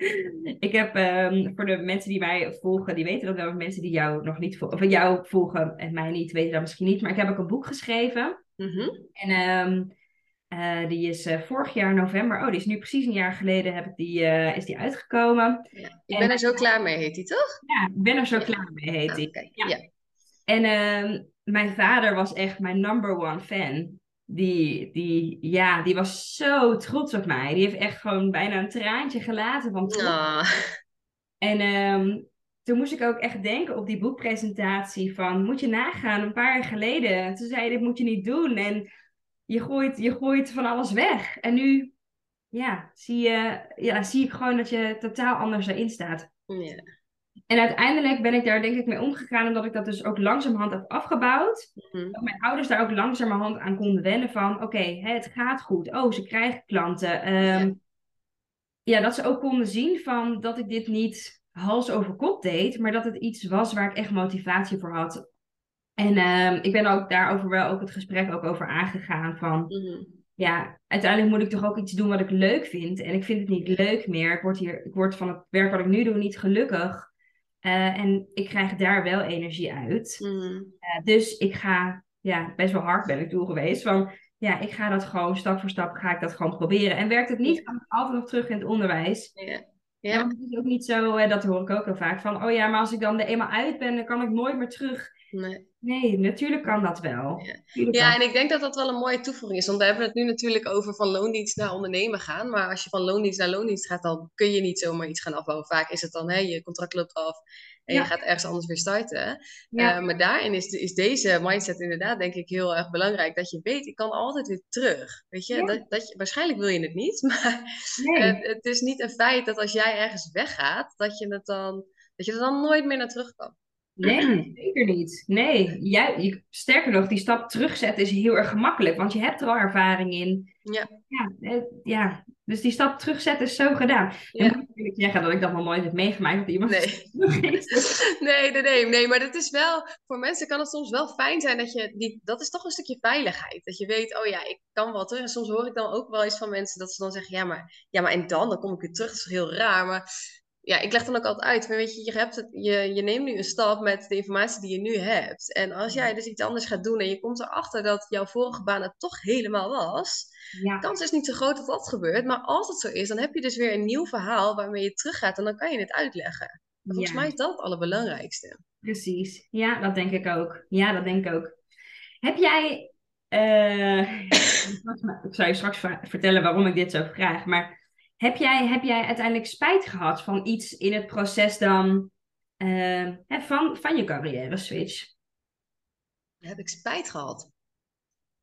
*laughs* ik heb um, voor de mensen die mij volgen, die weten dat wel. Mensen die jou nog niet volgen, of jou volgen en mij niet, weten dat misschien niet. Maar ik heb ook een boek geschreven. Mm -hmm. En um, uh, die is uh, vorig jaar november, oh, die is nu precies een jaar geleden, heb ik die, uh, is die uitgekomen. Ja. Ik ben er zo klaar mee, heet die toch? Ja, ik ben er zo ja. klaar mee, heet die. Okay. Ja. ja. En ehm, mijn vader was echt mijn number one fan. Die, die, ja, die was zo trots op mij. Die heeft echt gewoon bijna een traantje gelaten van trots. Oh. En um, toen moest ik ook echt denken op die boekpresentatie van, moet je nagaan, een paar jaar geleden. Toen zei je, dit moet je niet doen. En je gooit, je gooit van alles weg. En nu, ja, zie, je, ja, zie ik gewoon dat je totaal anders erin staat. Ja. En uiteindelijk ben ik daar denk ik mee omgegaan, omdat ik dat dus ook langzamerhand heb afgebouwd. Mm-hmm. Dat mijn ouders daar ook langzamerhand aan konden wennen van, oké, okay, het gaat goed. Oh, ze krijgen klanten. Um, ja. ja, dat ze ook konden zien van dat ik dit niet hals over kop deed, maar dat het iets was waar ik echt motivatie voor had. En um, ik ben ook daarover wel ook het gesprek ook over aangegaan van... Mm-hmm. Ja, uiteindelijk moet ik toch ook iets doen wat ik leuk vind. En ik vind het niet leuk meer. Ik word, hier, ik word van het werk wat ik nu doe niet gelukkig. Uh, en ik krijg daar wel energie uit. Mm. Uh, dus ik ga, ja, best wel hard ben ik toe geweest. Van ja, ik ga dat gewoon stap voor stap ga ik dat gewoon proberen. En werkt het niet, ga ik altijd nog terug in het onderwijs. Yeah. Ja. Want het is ook niet zo, hè, dat hoor ik ook heel vaak, van oh ja, maar als ik dan er eenmaal uit ben, dan kan ik nooit meer terug. Nee. Nee, natuurlijk kan dat wel. Ja. ja, en ik denk dat dat wel een mooie toevoeging is. Want we hebben het nu natuurlijk over van loondienst naar ondernemen gaan. Maar als je van loondienst naar loondienst gaat, dan kun je niet zomaar iets gaan afbouwen. Vaak is het dan, hè, je contract loopt af en ja. je gaat ergens anders weer starten. Ja. Uh, maar daarin is, is deze mindset inderdaad, denk ik, heel erg belangrijk. Dat je weet, ik kan altijd weer terug. Weet je, dat, dat je waarschijnlijk wil je het niet. *laughs* Maar nee. uh, het is niet een feit dat als jij ergens weggaat, dat je, het dan, dat je er dan nooit meer naar terug kan. Nee, zeker niet. Nee, jij, sterker nog, die stap terugzetten is heel erg gemakkelijk, want je hebt er al ervaring in. Ja. Ja, eh, ja. dus die stap terugzetten is zo gedaan. Ja. En moet ik zeggen dat ik dat nog nooit heb meegemaakt dat iemand. Nee. *laughs* *laughs* nee, nee, nee, nee, maar dat is wel, voor mensen kan het soms wel fijn zijn dat je, die, dat is toch een stukje veiligheid. Dat je weet, oh ja, ik kan wel terug. En soms hoor ik dan ook wel eens van mensen dat ze dan zeggen, ja, maar, ja, maar en dan, dan kom ik weer terug. Dat is heel raar, maar ja, ik leg dan ook altijd uit. Weet je, je, hebt het, je, je neemt nu een stap met de informatie die je nu hebt. En als jij dus iets anders gaat doen en je komt erachter dat jouw vorige baan het toch helemaal was, ja. kans is niet zo groot dat dat gebeurt. Maar als het zo is, dan heb je dus weer een nieuw verhaal waarmee je teruggaat en dan kan je het uitleggen. volgens mij is dat het allerbelangrijkste. Precies, ja, dat denk ik ook. Ja, dat denk ik ook. Heb jij. Uh, *laughs* ik zal je straks vertellen waarom ik dit zo vraag, maar heb jij, heb jij uiteindelijk spijt gehad van iets in het proces dan uh, van, van je carrière switch? Heb ik spijt gehad?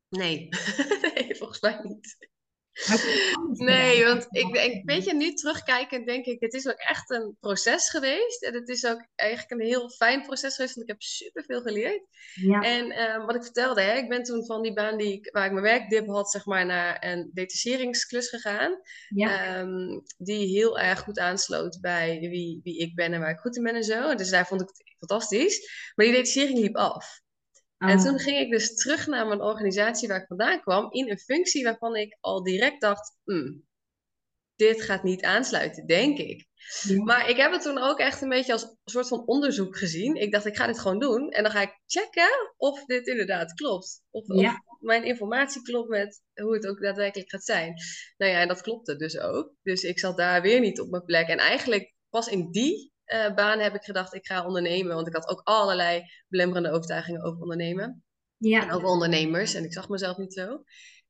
Nee, *laughs* nee volgens mij niet. Nee, want ik denk, weet je, nu terugkijkend denk ik, het is ook echt een proces geweest. En het is ook eigenlijk een heel fijn proces geweest, want ik heb superveel geleerd. Ja. En ehm, wat ik vertelde, hè, ik ben toen van die baan die ik, waar ik mijn werkdip had, zeg maar, naar een detacheringsklus gegaan. Ja. Ehm, die heel erg goed aansloot bij wie, wie ik ben en waar ik goed in ben en zo. Dus daar vond ik het fantastisch. Maar die detachering liep af. En Ah. toen ging ik dus terug naar mijn organisatie waar ik vandaan kwam, in een functie waarvan ik al direct dacht, "Hmm, dit gaat niet aansluiten, denk ik. Ja. Maar ik heb het toen ook echt een beetje als een soort van onderzoek gezien. Ik dacht, ik ga dit gewoon doen en dan ga ik checken of dit inderdaad klopt. Of, of mijn informatie klopt met hoe het ook daadwerkelijk gaat zijn. Nou ja, en dat klopte dus ook. Dus ik zat daar weer niet op mijn plek. En eigenlijk pas in die eh, baan heb ik gedacht, ik ga ondernemen. Want ik had ook allerlei belemmerende overtuigingen over ondernemen. En Ja. over ondernemers. En ik zag mezelf niet zo.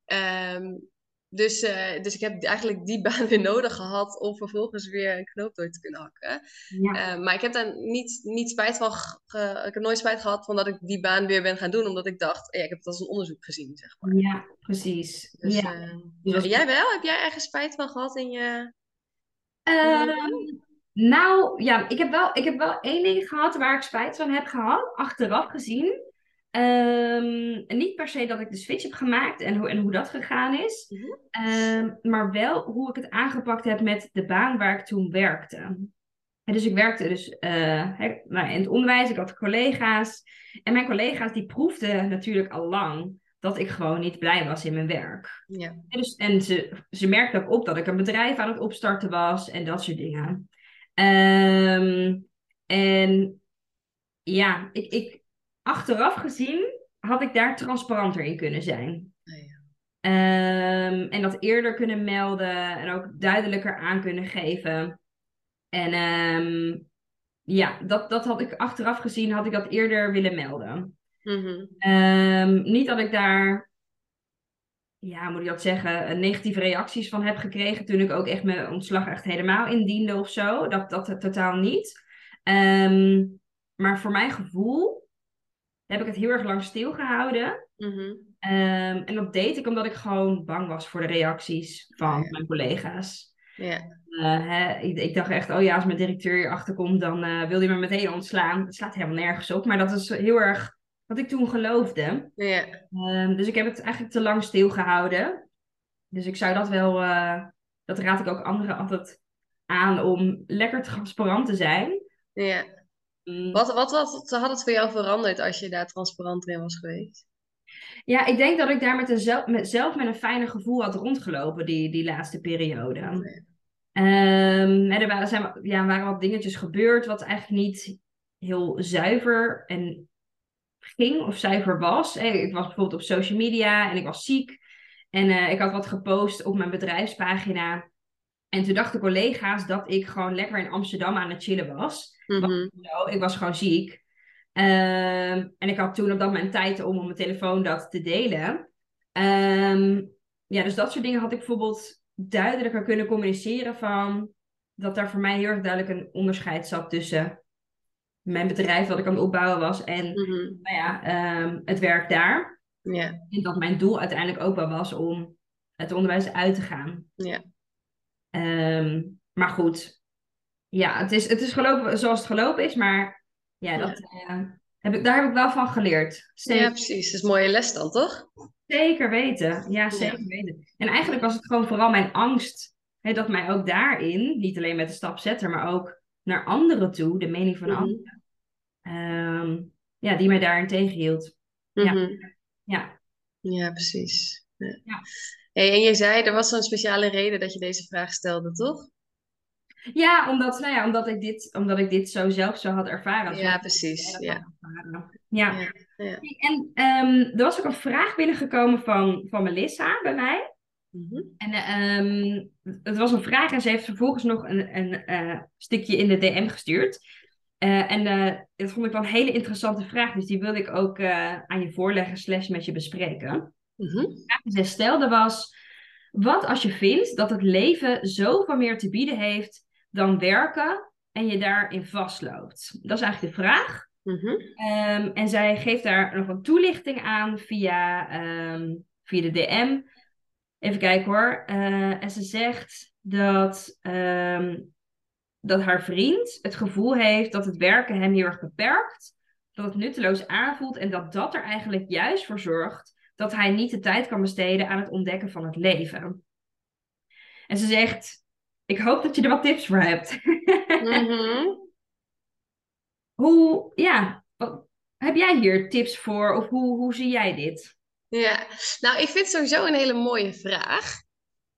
Ehm, dus, eh, dus ik heb eigenlijk die *laughs* baan weer nodig gehad om vervolgens weer een knoop door te kunnen hakken. Ja. Eh, maar ik heb daar niet, niet spijt van. ge- ik heb nooit spijt gehad van dat ik die baan weer ben gaan doen, omdat ik dacht, ja, ik heb het als een onderzoek gezien, zeg maar. Ja, precies. Dus, ja. eh, Dus Jij wel? Heb jij ergens spijt van gehad in je. Nou, ja, ik heb, wel, ik heb wel één ding gehad waar ik spijt van heb gehad, achteraf gezien. Ehm, niet per se dat ik de switch heb gemaakt en hoe, en hoe dat gegaan is. Mhm. Ehm, maar wel hoe ik het aangepakt heb met de baan waar ik toen werkte. En dus ik werkte dus hè, nou, in het onderwijs, ik had collega's. En mijn collega's die proefden natuurlijk al lang dat ik gewoon niet blij was in mijn werk. Ja. En, dus, en ze, ze merkte ook op dat ik een bedrijf aan het opstarten was en dat soort dingen. Ehm, en ja, ik, ik, achteraf gezien had ik daar transparanter in kunnen zijn. Ja. Ehm, en dat eerder kunnen melden en ook duidelijker aan kunnen geven. En ehm, ja, dat, dat had ik achteraf gezien, had ik dat eerder willen melden. Mhm. Niet dat ik daar, ja, moet ik dat zeggen, eh, negatieve reacties van heb gekregen toen ik ook echt mijn ontslag echt helemaal indiende of zo. Dat, dat totaal niet. Ehm, maar voor mijn gevoel heb ik het heel erg lang stilgehouden. Mhm. Ehm, en dat deed ik omdat ik gewoon bang was voor de reacties van Ja. mijn collega's. Ja. Eh, hè, ik, ik dacht echt, oh ja, als mijn directeur hier achterkomt, dan eh, wil hij me meteen ontslaan. Dat slaat helemaal nergens op. Maar dat is heel erg wat ik toen geloofde. Ja. Ehm, dus ik heb het eigenlijk te lang stilgehouden. Dus ik zou dat wel, eh, dat raad ik ook anderen altijd aan om lekker transparant te zijn. ja. Mm, Wat, wat, wat had het voor jou veranderd als je daar transparanter in was geweest? Ja, ik denk dat ik daar met een zelf, met, zelf met een fijner gevoel had rondgelopen die, die laatste periode. Ehm, en er waren, zijn, ja, waren wat dingetjes gebeurd wat eigenlijk niet heel zuiver en ging of zuiver was. Eh, Ik was bijvoorbeeld op social media en ik was ziek. En eh, ik had wat gepost op mijn bedrijfspagina. En toen dachten collega's dat ik gewoon lekker in Amsterdam aan het chillen was. Mhm. Ik was gewoon ziek. Ehm, en ik had toen op dat moment tijd om op mijn telefoon dat te delen. Ehm, ja, dus dat soort dingen had ik bijvoorbeeld duidelijker kunnen communiceren van dat daar voor mij heel erg duidelijk een onderscheid zat tussen mijn bedrijf wat ik aan het opbouwen was en Mhm. nou ja, ehm, het werk daar. En dat mijn doel uiteindelijk ook wel was om het onderwijs uit te gaan. Ja. Ehm, maar goed, ja, het is, het is gelopen zoals het gelopen is, maar ja, dat, eh, heb ik, daar heb ik wel van geleerd. Zeker, ja, precies. Dat is een mooie les dan, toch? zeker weten. Ja, zeker weten. En eigenlijk was het gewoon vooral mijn angst, hè, dat mij ook daarin, niet alleen met de stap zetten, maar ook naar anderen toe, de mening van Mhm. anderen, ehm, ja, die mij daarin tegenhield. Ja. Mhm. Ja. Ja, precies. Ja. Ja. Hey, en je zei, er was zo'n speciale reden dat je deze vraag stelde, toch? Ja, omdat, nou ja, omdat, ik dit, omdat ik dit zo zelf zo had ervaren. Ja, precies. Ja, ja. En ehm, er was ook een vraag binnengekomen van, van Melissa bij mij. Mhm. En ehm, het was een vraag en ze heeft vervolgens nog een, een eh, stukje in de DM gestuurd. Eh, en eh, dat vond ik wel een hele interessante vraag, dus die wilde ik ook aan je voorleggen slash met je bespreken. Mhm. De vraag die zij stelde was, wat als je vindt dat het leven zoveel meer te bieden heeft dan werken en je daarin vastloopt? Dat is eigenlijk de vraag. Mhm. Ehm, en zij geeft daar nog wat toelichting aan via, ehm, via de DM. Even kijken hoor. Eh, en ze zegt dat, ehm, dat haar vriend het gevoel heeft dat het werken hem heel erg beperkt. Dat het nutteloos aanvoelt en dat dat er eigenlijk juist voor zorgt dat hij niet de tijd kan besteden aan het ontdekken van het leven. En ze zegt: Ik hoop dat je er wat tips voor hebt. Mhm. *laughs* Hoe, ja, wat, heb jij hier tips voor of hoe, hoe zie jij dit? Ja, nou, ik vind het sowieso een hele mooie vraag.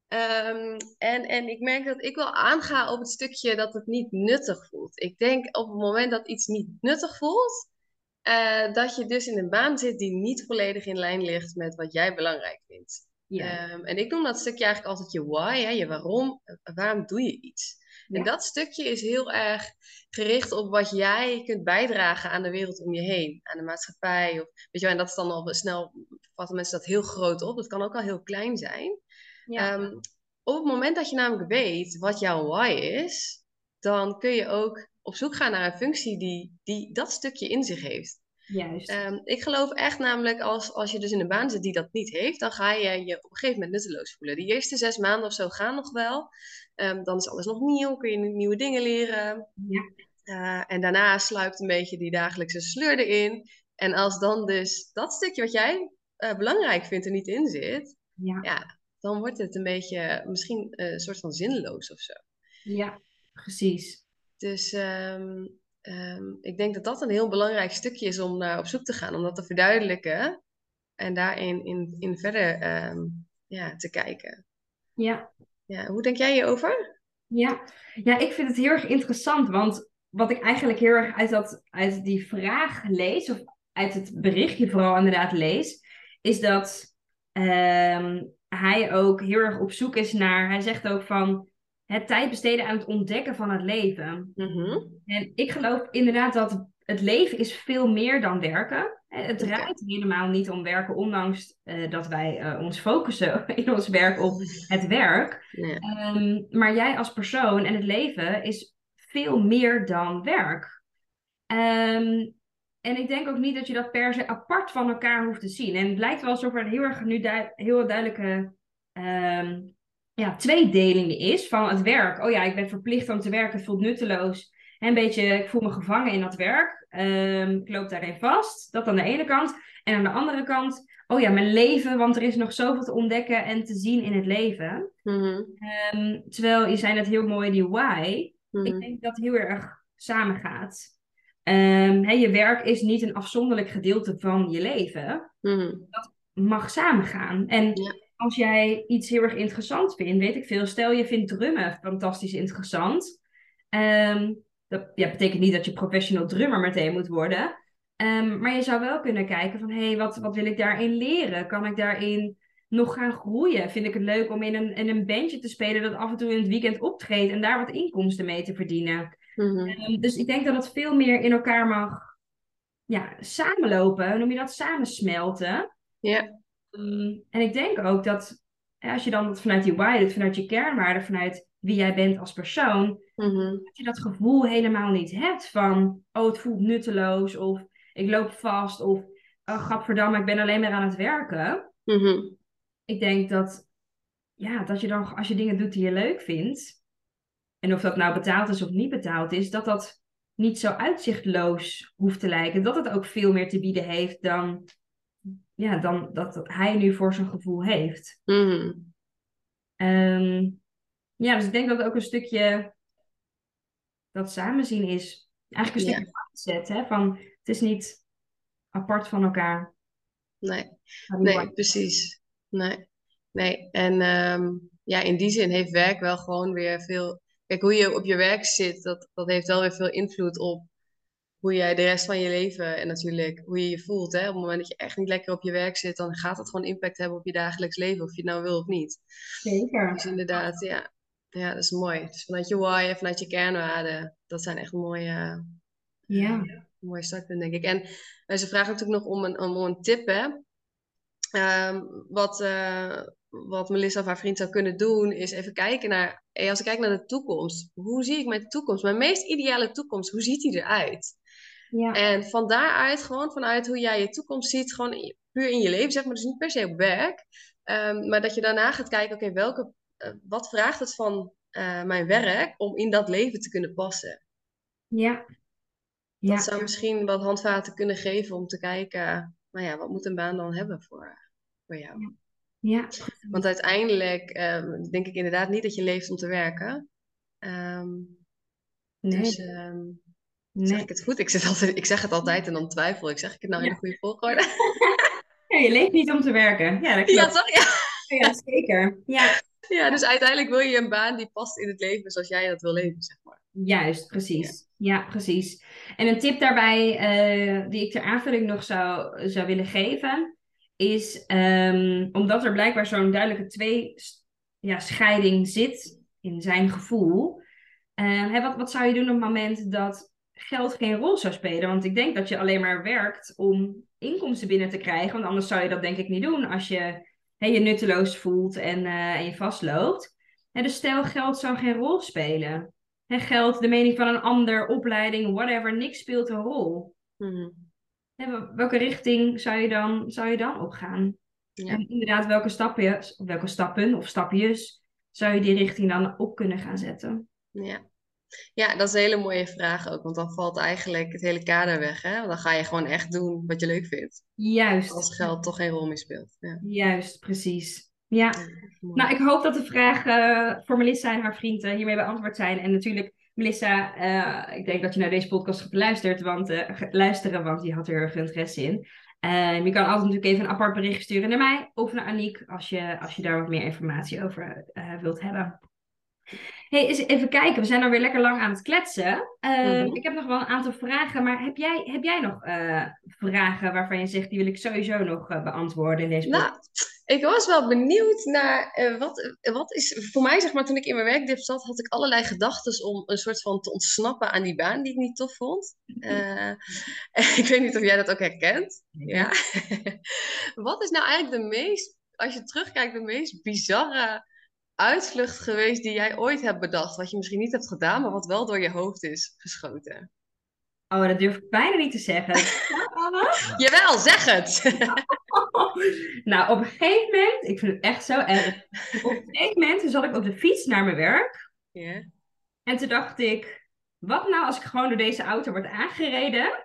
Ehm, en, en ik merk dat ik wel aanga op het stukje dat het niet nuttig voelt. Ik denk op het moment dat iets niet nuttig voelt, eh, dat je dus in een baan zit die niet volledig in lijn ligt met wat jij belangrijk vindt. Ja. Ehm, en ik noem dat stukje eigenlijk altijd je why, hè, je waarom, eh, waarom doe je iets? En dat stukje is heel erg gericht op wat jij kunt bijdragen aan de wereld om je heen, aan de maatschappij. Of, weet je wel, en dat is dan al snel, vatten mensen dat heel groot op. Dat kan ook al heel klein zijn. Ja. Ehm, op het moment dat je namelijk weet wat jouw why is, dan kun je ook op zoek gaan naar een functie die, die dat stukje in zich heeft. Juist. Ehm, ik geloof echt namelijk als, als je dus in een baan zit die dat niet heeft, dan ga je je op een gegeven moment nutteloos voelen. Die eerste zes maanden of zo gaan nog wel. Ehm, dan is alles nog nieuw, kun je nieuwe dingen leren. Ja. Uh, en daarna sluipt een beetje die dagelijkse sleur erin. En als dan dus dat stukje wat jij uh, belangrijk vindt er niet in zit, Ja. ja, dan wordt het een beetje misschien uh, een soort van zinloos of zo. ja, precies. Dus um, um, ik denk dat dat een heel belangrijk stukje is om naar op zoek te gaan, om dat te verduidelijken en daarin in, in verder um, ja, te kijken. Ja. Ja. Hoe denk jij hierover? Ja. ja, ik vind het heel erg interessant, want wat ik eigenlijk heel erg uit, dat, uit die vraag lees, of uit het berichtje vooral inderdaad lees, is dat um, hij ook heel erg op zoek is naar, hij zegt ook van het tijd besteden aan het ontdekken van het leven. Mm -hmm. En ik geloof inderdaad dat het leven is veel meer dan werken. Het draait helemaal niet om werken, ondanks uh, dat wij uh, ons focussen *laughs* in ons werk op het werk. Um, maar jij als persoon en het leven is veel meer dan werk. Um, en ik denk ook niet dat je dat per se apart van elkaar hoeft te zien. En het lijkt wel alsof er heel erg nu du heel duidelijke um, ja, tweedeling is van het werk. Oh ja, ik ben verplicht om te werken, het voelt nutteloos. En een beetje, ik voel me gevangen in dat werk. Um, ik loop daarin vast. Dat aan de ene kant. En aan de andere kant, oh ja, mijn leven, want er is nog zoveel te ontdekken en te zien in het leven. Mm -hmm. um, terwijl je zei net heel mooi, die why. Mm -hmm. Ik denk dat heel erg samengaat. Um, hey, je werk is niet een afzonderlijk gedeelte van je leven. Mm -hmm. Dat mag samengaan. En ja. als jij iets heel erg interessant vindt, weet ik veel. Stel je vindt drummen fantastisch interessant. Um, dat ja, betekent niet dat je professional drummer meteen moet worden. Um, maar je zou wel kunnen kijken van, hé, hey, wat, wat wil ik daarin leren? Kan ik daarin nog gaan groeien? Vind ik het leuk om in een, in een bandje te spelen dat af en toe in het weekend optreedt en daar wat inkomsten mee te verdienen? Mm -hmm. um, dus ik denk dat het veel meer in elkaar mag ja, samenlopen. Noem je dat? Samensmelten. Ja. Um, en ik denk ook dat ja, als je dan vanuit die why doet, vanuit je kernwaarden, vanuit wie jij bent als persoon, -hmm. dat je dat gevoel helemaal niet hebt van, oh, het voelt nutteloos, of ik loop vast, of oh, gadverdamme, ik ben alleen maar aan het werken. -hmm. Ik denk dat, ja, dat je dan, als je dingen doet die je leuk vindt, en of dat nou betaald is of niet betaald is, dat dat niet zo uitzichtloos hoeft te lijken. Dat het ook veel meer te bieden heeft dan, ja, dan dat hij nu voor zijn gevoel heeft. Mm -hmm. um, ja, dus ik denk dat het ook een stukje dat samenzien is. Eigenlijk een Ja. stukje mindset, hè? Van het is niet apart van elkaar. Nee, nee, precies. Nee, nee. En ehm, ja, in die zin heeft werk wel gewoon weer veel. Kijk, hoe je op je werk zit, dat, dat heeft wel weer veel invloed op hoe jij de rest van je leven en natuurlijk hoe je je voelt. Hè? Op het moment dat je echt niet lekker op je werk zit, dan gaat dat gewoon impact hebben op je dagelijks leven, of je het nou wil of niet. Zeker. Dus inderdaad, ja, ja dat is mooi. Dus vanuit je why en vanuit je kernwaarden, dat zijn echt mooie, Ja. mooie startpunten, denk ik. En eh, ze vragen natuurlijk nog om een, om een tip, hè. Ehm, wat, eh, wat Melissa of haar vriend zou kunnen doen, is even kijken naar... Hey, als ik kijk naar de toekomst, hoe zie ik mijn toekomst? Mijn meest ideale toekomst, hoe ziet die eruit? Ja. En van daaruit, gewoon vanuit hoe jij je toekomst ziet, gewoon puur in je leven, zeg maar, dus niet per se op werk. Ehm, maar dat je daarna gaat kijken, oké, welke, eh, wat vraagt het van eh, mijn werk om in dat leven te kunnen passen? Ja. Dat zou misschien wat handvaten kunnen geven om te kijken, nou ja, wat moet een baan dan hebben voor, voor jou? Ja. Want uiteindelijk ehm, denk ik inderdaad niet dat je leeft om te werken. Ehm, nee. Dus um, nee. zeg ik het goed? Ik, zit altijd, ik zeg het altijd en dan twijfel ik. Zeg ik het nou in de goede volgorde? *laughs* Ja, je leeft niet om te werken. Ja, dat klopt. Ja, toch? Ja. ja, zeker. Ja. Ja, dus uiteindelijk wil je een baan die past in het leven zoals jij dat wil leven, zeg maar. Juist, precies. Ja, precies. En een tip daarbij uh, die ik ter aanvulling nog zou, zou willen geven, is um, omdat er blijkbaar zo'n duidelijke twee ja, scheiding zit in zijn gevoel. Uh, wat, wat zou je doen op het moment dat geld geen rol zou spelen? Want ik denk dat je alleen maar werkt om inkomsten binnen te krijgen. Want anders zou je dat denk ik niet doen als je hè, je nutteloos voelt en, uh, en je vastloopt. Hè, dus stel geld zou geen rol spelen. Hè, geld, de mening van een ander, opleiding, whatever, niks speelt een rol. Mm-hmm. Hè, welke richting zou je dan, zou je dan opgaan? Ja. En inderdaad, welke stappen, welke stappen of stapjes zou je die richting dan op kunnen gaan zetten? Ja. Ja, dat is een hele mooie vraag ook, want dan valt eigenlijk het hele kader weg. Hè? Want dan ga je gewoon echt doen wat je leuk vindt. Juist. Als geld toch geen rol meer speelt. Ja. Juist, precies. Ja. nou, ik hoop dat de vragen voor Melissa en haar vriend uh, hiermee beantwoord zijn. En natuurlijk, Melissa, uh, ik denk dat je naar deze podcast gaat luisteren, want, uh, luisteren, want die had er erg interesse in. je kan altijd natuurlijk even een apart bericht sturen naar mij of naar Aniek als je, als je daar wat meer informatie over wilt hebben. Hey, eens even kijken. We zijn alweer lekker lang aan het kletsen. Uh, mm-hmm. Ik heb nog wel een aantal vragen, maar heb jij, heb jij nog uh, vragen waarvan je zegt, die wil ik sowieso nog uh, beantwoorden in deze Nou, ik was wel benieuwd naar wat, wat is voor mij, zeg maar, toen ik in mijn werkdip zat, had ik allerlei gedachten om een soort van te ontsnappen aan die baan die ik niet tof vond. *laughs* *laughs* ik weet niet of jij dat ook herkent. Ja. *laughs* wat is nou eigenlijk de meest, als je terugkijkt, de meest bizarre uitvlucht geweest die jij ooit hebt bedacht? Wat je misschien niet hebt gedaan, maar wat wel door je hoofd is geschoten? Oh, dat durf ik bijna niet te zeggen. *laughs* Jawel, zeg het! *laughs* nou, op een gegeven moment, ik vind het echt zo erg. Op een gegeven moment zat ik op de fiets naar mijn werk. Yeah. En toen dacht ik, wat nou als ik gewoon door deze auto word aangereden?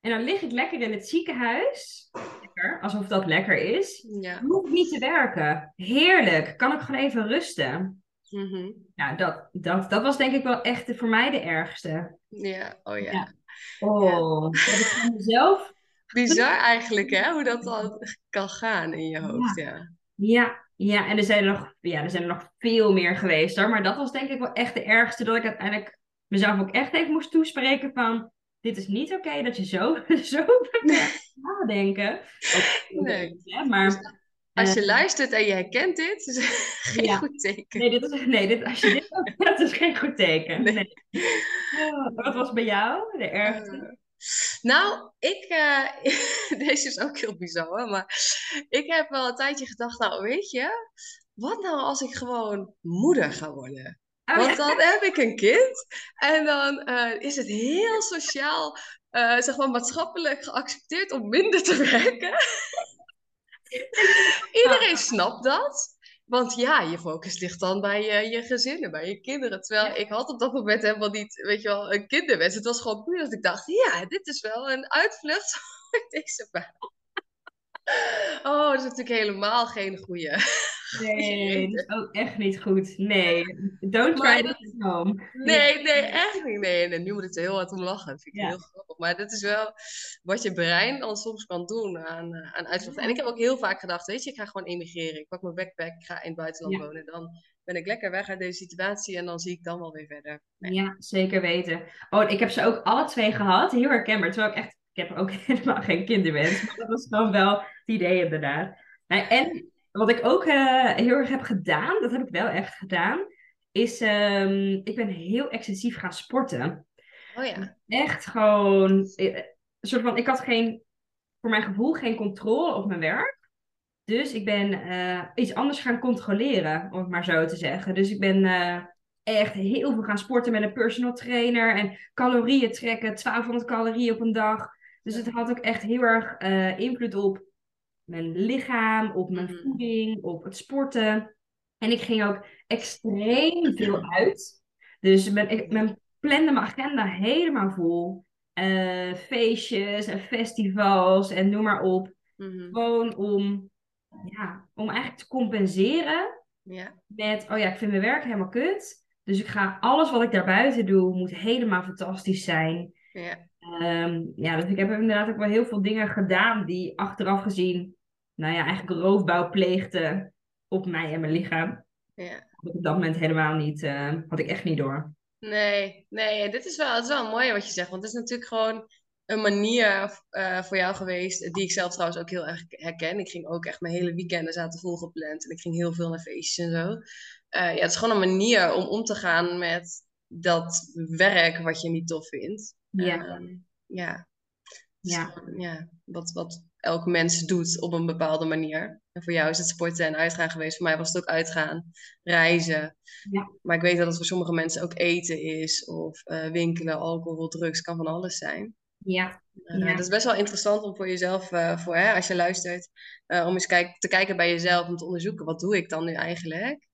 En dan lig ik lekker in het ziekenhuis. Lekker, alsof dat lekker is. Ja. Hoef niet te werken. Heerlijk. Kan ik gewoon even rusten. Mm Nou, dat, dat, dat was denk ik wel echt voor mij de ergste. Ja, oh ja. ja. Oh, dat ik van mezelf... Bizar eigenlijk, hè? Hoe dat dan kan gaan in je hoofd, ja. ja. Ja, ja, en er zijn er, nog, ja, er zijn er nog veel meer geweest hoor. Maar dat was denk ik wel echt de ergste. Dat ik uiteindelijk mezelf ook echt even moest toespreken van dit is niet oké dat je zo, *laughs* zo nadenken. *laughs* Nee. Ja, maar, dus als je uh, luistert en je herkent dit, is *laughs* geen ja. goed teken. Nee, dit is, nee dit, als je dit ook dat is geen goed teken. Nee. nee. Oh, wat was bij jou de ergste? Uh, nou, ik, uh, deze is ook heel bizar, maar ik heb wel een tijdje gedacht, nou weet je, wat nou als ik gewoon moeder ga worden? Oh, Want dan heb ik een kind en dan uh, is het heel sociaal, uh, zeg maar maatschappelijk geaccepteerd om minder te werken. *laughs* Iedereen snapt dat. Want ja, je focus ligt dan bij je, je gezinnen, bij je kinderen. Terwijl ik had op dat moment helemaal niet, weet je wel, een kinderwens. Het was gewoon puur dat ik dacht, ja, dit is wel een uitvlucht *laughs* voor deze baan. Oh, dat is natuurlijk helemaal geen goede. *laughs* Nee, dat is ook echt niet goed. Nee, don't try this at home. Nee, nee, echt niet. Nee, en nu moet ik er heel hard om lachen. Dat vind ik ja. heel grappig. Maar dat is wel wat je brein dan soms kan doen aan, eh, aan uitvluchten. En ik heb ook heel vaak gedacht, weet je, ik ga gewoon emigreren. Ik pak mijn backpack, ik ga in het buitenland ja. wonen. Dan ben ik lekker weg uit deze situatie en dan zie ik dan wel weer verder. Nee. Ja, zeker weten. Oh, ik heb ze ook alle twee gehad. Heel herkenbaar. Terwijl ik echt, heb ook *laughs* helemaal geen kinderwens. Maar dat was dan wel het idee inderdaad. En wat ik ook uh, heel erg heb gedaan, dat heb ik wel echt gedaan, is um, ik ben heel excessief gaan sporten. Oh ja. Echt gewoon, eh, een soort van, ik had geen, voor mijn gevoel, geen controle op mijn werk. Dus ik ben uh, iets anders gaan controleren, om het maar zo te zeggen. Dus ik ben uh, echt heel veel gaan sporten met een personal trainer en calorieën trekken, 1200 calorieën op een dag. Dus het had ook echt heel erg invloed op mijn lichaam, op mijn Mhm. voeding, op het sporten. En ik ging ook extreem veel uit. Dus mijn, ik, mijn plande mijn agenda helemaal vol. Eh, feestjes en festivals en noem maar op. Mhm. Gewoon om, ja, om eigenlijk te compenseren met, oh ja, ik vind mijn werk helemaal kut. Dus ik ga, alles wat ik daarbuiten doe, moet helemaal fantastisch zijn. Ja. Ehm, ja, dus ik heb inderdaad ook wel heel veel dingen gedaan die achteraf gezien, nou ja, eigenlijk roofbouw pleegden op mij en mijn lichaam. Ja. Dat op dat moment helemaal niet, eh, had ik echt niet door. Nee, nee, dit is wel, het is wel mooi wat je zegt. Want het is natuurlijk gewoon een manier eh, voor jou geweest, die ik zelf trouwens ook heel erg herken. Ik ging ook echt mijn hele weekenden zaten volgepland en ik ging heel veel naar feestjes en zo. Eh, ja, het is gewoon een manier om om te gaan met dat werk wat je niet tof vindt. Ja. Ehm, ja. Is Ja. ja, wat, wat elk mens doet op een bepaalde manier. En voor jou is het sporten en uitgaan geweest. Voor mij was het ook uitgaan, reizen. Ja. Maar ik weet dat het voor sommige mensen ook eten is. Of eh, winkelen, alcohol, drugs. Kan van alles zijn. Ja, Uh, Ja. Dat is best wel interessant om voor jezelf, uh, voor, hè, als je luistert, uh, om eens kijk, te kijken bij jezelf. Om te onderzoeken, wat doe ik dan nu eigenlijk?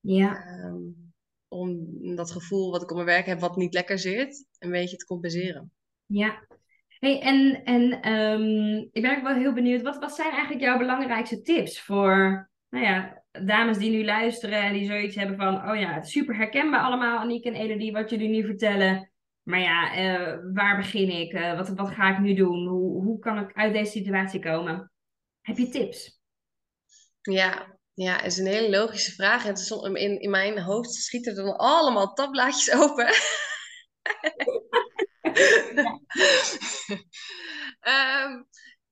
ja, Um, om dat gevoel wat ik op mijn werk heb, wat niet lekker zit, een beetje te compenseren. ja. Hey, en en ehm, ik ben ook wel heel benieuwd, wat, wat zijn eigenlijk jouw belangrijkste tips voor, nou ja, dames die nu luisteren en die zoiets hebben van, oh ja, het is super herkenbaar allemaal, Aniek en Elodie, wat jullie nu vertellen. Maar ja, uh, waar begin ik? Uh, wat, wat ga ik nu doen? Hoe, hoe kan ik uit deze situatie komen? Heb je tips? Ja, ja, het is een hele logische vraag. En in, in mijn hoofd schieten er dan allemaal tabblaadjes open. Ja. um,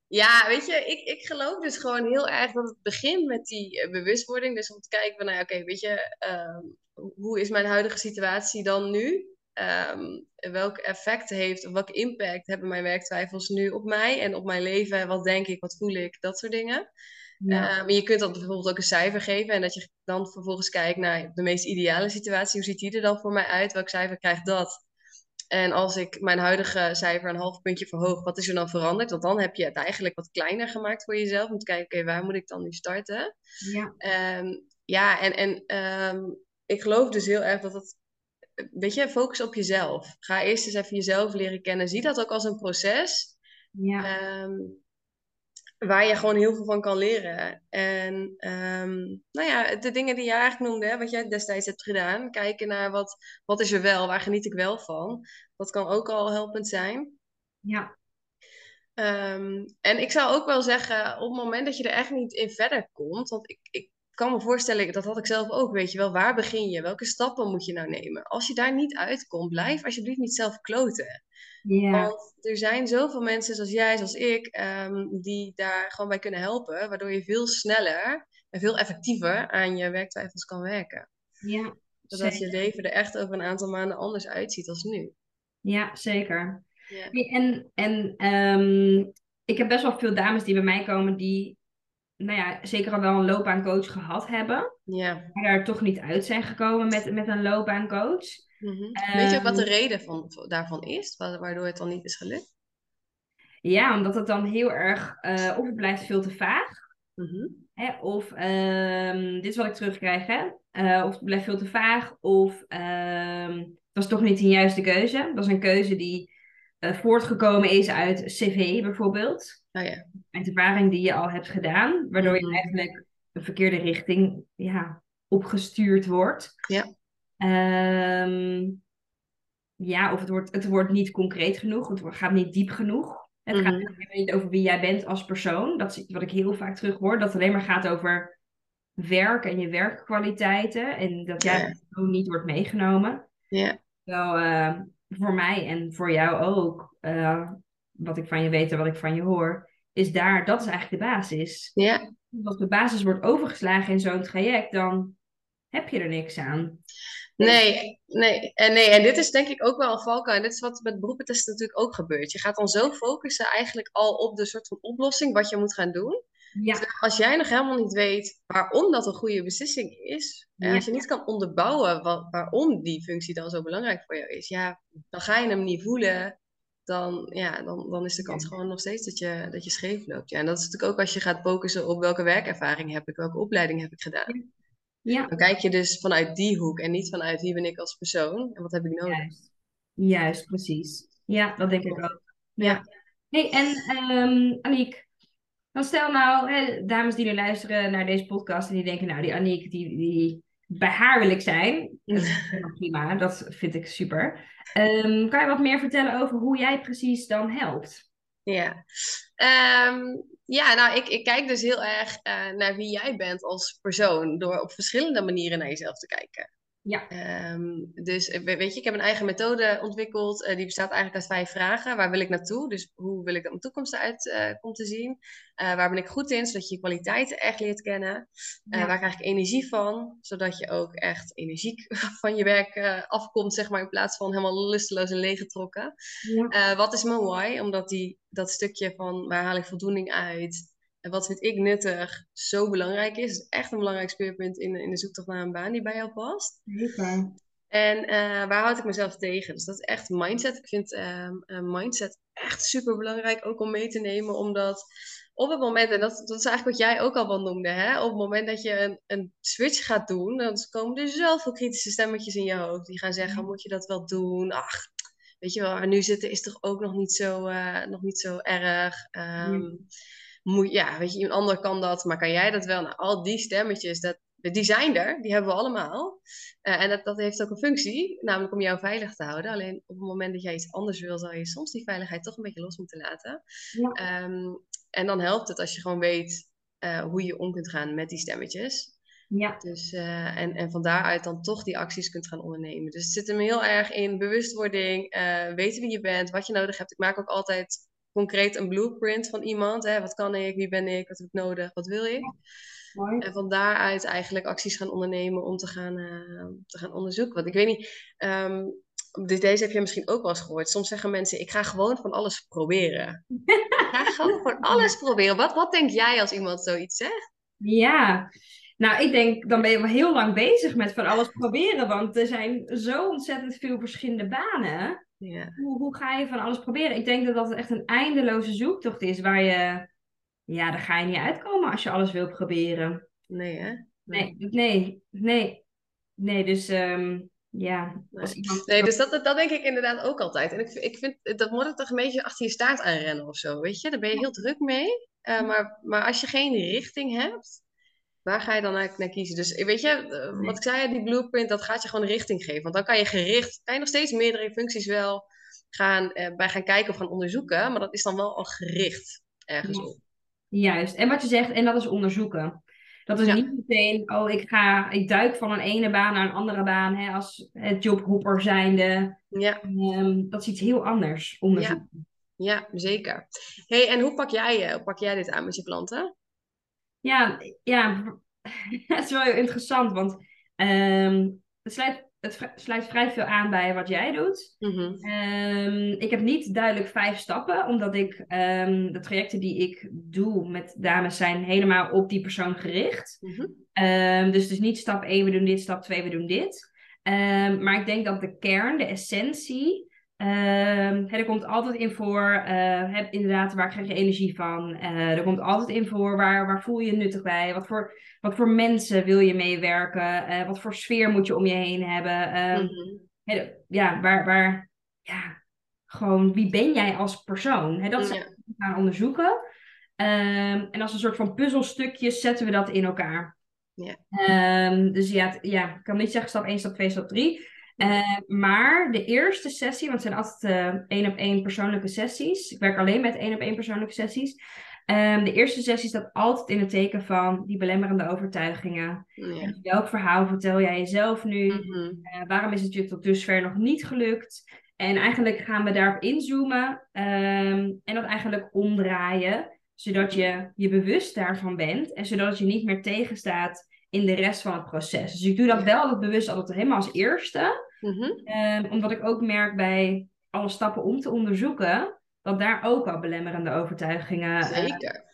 ja, weet je, ik, ik geloof dus gewoon heel erg dat het begint met die uh, bewustwording. Dus om te kijken van, nou oké, okay, weet je, um, hoe is mijn huidige situatie dan nu? Um, welk effect heeft, of welke impact hebben mijn werktwijfels nu op mij en op mijn leven? Wat denk ik, wat voel ik, dat soort dingen. Ja. Um, je kunt dat bijvoorbeeld ook een cijfer geven en dat je dan vervolgens kijkt naar de meest ideale situatie. Hoe ziet die er dan voor mij uit? Welk cijfer krijgt dat? En als ik mijn huidige cijfer een half puntje verhoog, wat is er dan veranderd? Want dan heb je het eigenlijk wat kleiner gemaakt voor jezelf. Om te kijken, oké, okay, waar moet ik dan nu starten? Ja, um, ja en, en um, ik geloof dus heel erg dat het weet je, focus op jezelf. Ga eerst eens even jezelf leren kennen. Zie dat ook als een proces. ja. Um, waar je gewoon heel veel van kan leren. En um, nou ja, de dingen die jij eigenlijk noemde, hè, wat jij destijds hebt gedaan. Kijken naar wat, wat is er wel, waar geniet ik wel van. Dat kan ook al helpend zijn. Ja. Um, en ik zou ook wel zeggen, op het moment dat je er echt niet in verder komt, want ik, ik kan me voorstellen, dat had ik zelf ook, weet je wel, waar begin je? Welke stappen moet je nou nemen? Als je daar niet uitkomt, blijf alsjeblieft niet zelf kloten. Want er zijn zoveel mensen zoals jij, zoals ik, um, die daar gewoon bij kunnen helpen, waardoor je veel sneller en veel effectiever aan je werktwijfels kan werken. Ja. Zodat je leven er echt over een aantal maanden anders uitziet als nu. Ja, zeker. En en um, ik heb best wel veel dames die bij mij komen die nou ja, zeker al wel een loopbaancoach gehad hebben. Ja. Maar daar toch niet uit zijn gekomen met, met een loopbaancoach. Mm -hmm. um, Weet je ook wat de reden van, daarvan is? Waardoor het dan niet is gelukt? Ja, omdat het dan heel erg... Uh, of het blijft veel te vaag. Mm -hmm. hè, of, um, dit is wat ik terugkrijg, hè. Uh, of het blijft veel te vaag. Of het was toch niet een juiste keuze. Dat is een keuze die uh, voortgekomen is uit cv bijvoorbeeld. Oh ja. Uit ervaring die je al hebt gedaan, waardoor je eigenlijk de verkeerde richting ja, opgestuurd wordt. Ja. Um, ja, of het wordt, het wordt niet concreet genoeg, het wordt, gaat niet diep genoeg. Het Mhm. gaat niet over wie jij bent als persoon. Dat is wat ik heel vaak terug hoor. Dat het alleen maar gaat over werk en je werkkwaliteiten. En dat jij gewoon niet wordt meegenomen. Ja. Zo, uh, voor mij en voor jou ook, uh, wat ik van je weet en wat ik van je hoor, is daar, dat is eigenlijk de basis. Ja. Als de basis wordt overgeslagen in zo'n traject, dan heb je er niks aan. Nee, nee. En, nee, en dit is denk ik ook wel een valkuil. En dit is wat met beroepentesten natuurlijk ook gebeurt. Je gaat dan zo focussen eigenlijk al op de soort van oplossing wat je moet gaan doen. Ja. Terwijl Als jij nog helemaal niet weet waarom dat een goede beslissing is, en Ja. als je niet kan onderbouwen wa- waarom die functie dan zo belangrijk voor jou is, ja, dan ga je hem niet voelen. Dan, ja, dan, dan is de kans gewoon nog steeds dat je, dat je scheef loopt. Ja, en dat is natuurlijk ook als je gaat focussen op welke werkervaring heb ik, welke opleiding heb ik gedaan. Ja. Dan kijk je dus vanuit die hoek en niet vanuit wie ben ik als persoon en wat heb ik nodig. Juist, Juist precies. Ja, dat denk ik ook. Ja. Hey, en um, Aniek, dan stel nou, hè, dames die nu luisteren naar deze podcast en die denken, nou, die Aniek, die, die, bij haar wil ik zijn. *laughs* Dat is prima, dat vind ik super. Ehm, kan je wat meer vertellen over hoe jij precies dan helpt? Ja, Ehm, ja nou, ik, ik kijk dus heel erg eh, naar wie jij bent als persoon, door op verschillende manieren naar jezelf te kijken. Ja. Ehm, dus eh, weet je, ik heb een eigen methode ontwikkeld. eh, die bestaat eigenlijk uit vijf vragen. Waar wil ik naartoe? Dus hoe wil ik dat mijn toekomst eruit eh, komt te zien? Waar ben ik goed in? Zodat je je kwaliteiten echt leert kennen. Ja. waar krijg ik energie van? Zodat je ook echt energiek *laughs* van je werk afkomt, zeg maar, in plaats van helemaal lusteloos en leeggetrokken. Ja. Wat is mijn why? Omdat die, dat stukje van waar haal ik voldoening uit? En wat vind ik nuttig zo belangrijk is. Het is echt een belangrijk speerpunt in, in de zoektocht naar een baan die bij jou past. Zeker. En eh, waar houd ik mezelf tegen? Dus dat is echt mindset. Ik vind een mindset echt super belangrijk ook om mee te nemen. Omdat op het moment, en dat, dat is eigenlijk wat jij ook al wel noemde, hè? op het moment dat je een, een switch gaat doen, dan komen er zoveel kritische stemmetjes in je hoofd. Die gaan zeggen, moet je dat wel doen? Ach, weet je wel, waar nu zitten is toch ook nog niet zo, eh, nog niet zo erg. Ehm, moet, ja, weet je, een ander kan dat, maar kan jij dat wel? Nou, al die stemmetjes, dat, die zijn er, die hebben we allemaal. Eh, en dat, dat heeft ook een functie, namelijk om jou veilig te houden. Alleen op het moment dat jij iets anders wil, zal je soms die veiligheid toch een beetje los moeten laten. Ja. Ehm, en dan helpt het als je gewoon weet eh, hoe je om kunt gaan met die stemmetjes. Ja. Dus, eh, en, en van daaruit dan toch die acties kunt gaan ondernemen. Dus het zit hem heel erg in bewustwording, weten wie je bent, wat je nodig hebt. Ik maak ook altijd concreet een blueprint van iemand. Hè? Wat kan ik, wie ben ik, wat heb ik nodig, wat wil ik? Mooi. En van daaruit eigenlijk acties gaan ondernemen om te gaan, eh, te gaan onderzoeken. Want ik weet niet, ehm, deze heb je misschien ook wel eens gehoord. Soms zeggen mensen, ik ga gewoon van alles proberen. *laughs* ik ga gewoon van alles proberen. Wat, wat denk jij als iemand zoiets zegt? Ja, nou, ik denk, dan ben je wel heel lang bezig met van alles proberen, want er zijn zo ontzettend veel verschillende banen. Ja, Hoe, hoe ga je van alles proberen? Ik denk dat dat echt een eindeloze zoektocht is, waar je, ja, daar ga je niet uitkomen als je alles wil proberen. nee hè? Nee, nee, nee, nee, dus ehm, ja, als iemand... Nee, dus dat, dat, dat denk ik inderdaad ook altijd. En ik, ik vind, dat moet het toch een beetje achter je staart aanrennen of zo, weet je? Daar ben je heel druk mee. Uh, maar, maar als je geen richting hebt, waar ga je dan eigenlijk naar kiezen? Dus weet je, uh, wat ik zei, die blueprint, dat gaat je gewoon richting geven. Want dan kan je gericht, kan je nog steeds meerdere functies wel gaan, uh, bij gaan kijken of gaan onderzoeken. Maar dat is dan wel al gericht ergens op. Juist, en wat je zegt, en dat is onderzoeken. Dat is Ja. niet meteen, oh, ik ga, ik duik van een ene baan naar een andere baan, hè, als het jobhopper zijnde. Ja, Ehm, dat is iets heel anders, onderzoek. ja, zeker. hey, en hoe pak jij, eh, hoe pak jij dit aan met je klanten? Ja, ja, *laughs* het is wel heel interessant, want ehm, het, sluit, het sluit vrij veel aan bij wat jij doet. Mhm. Ehm, ik heb niet duidelijk vijf stappen, omdat ik ehm, de trajecten die ik doe met dames zijn helemaal op die persoon gericht. Mhm. Ehm, dus het is niet stap 1, we doen dit, stap 2, we doen dit. Maar ik denk dat de kern, de essentie, ehm, er komt altijd in voor, eh, heb, inderdaad, waar krijg je energie van? Eh, er komt altijd in voor, waar, waar voel je je nuttig bij? Wat voor, wat voor mensen wil je meewerken? Eh, wat voor sfeer moet je om je heen hebben? Ehm, Mhm. ja, waar, waar, ja, gewoon, wie ben jij als persoon? Hè, dat Ja. wat we gaan onderzoeken. Ehm, en als een soort van puzzelstukjes zetten we dat in elkaar. Ja. Dus ja, het- ja, ik kan niet zeggen stap 1, stap 2, stap 3. Maar de eerste sessie, want het zijn altijd eh, één op één persoonlijke sessies. Ik werk alleen met één op één persoonlijke sessies. Ehm, de eerste sessie staat altijd in het teken van die belemmerende overtuigingen. Ja. Welk verhaal vertel jij jezelf nu? Mhm. Eh, waarom is het je tot dusver nog niet gelukt? En eigenlijk gaan we daarop inzoomen ehm, en dat eigenlijk omdraaien, zodat je je bewust daarvan bent en zodat je niet meer tegenstaat in de rest van het proces. Dus ik doe dat wel altijd bewust altijd helemaal als eerste, Mhm. ehm, omdat ik ook merk bij alle stappen om te onderzoeken, dat daar ook al belemmerende overtuigingen eh, Zeker.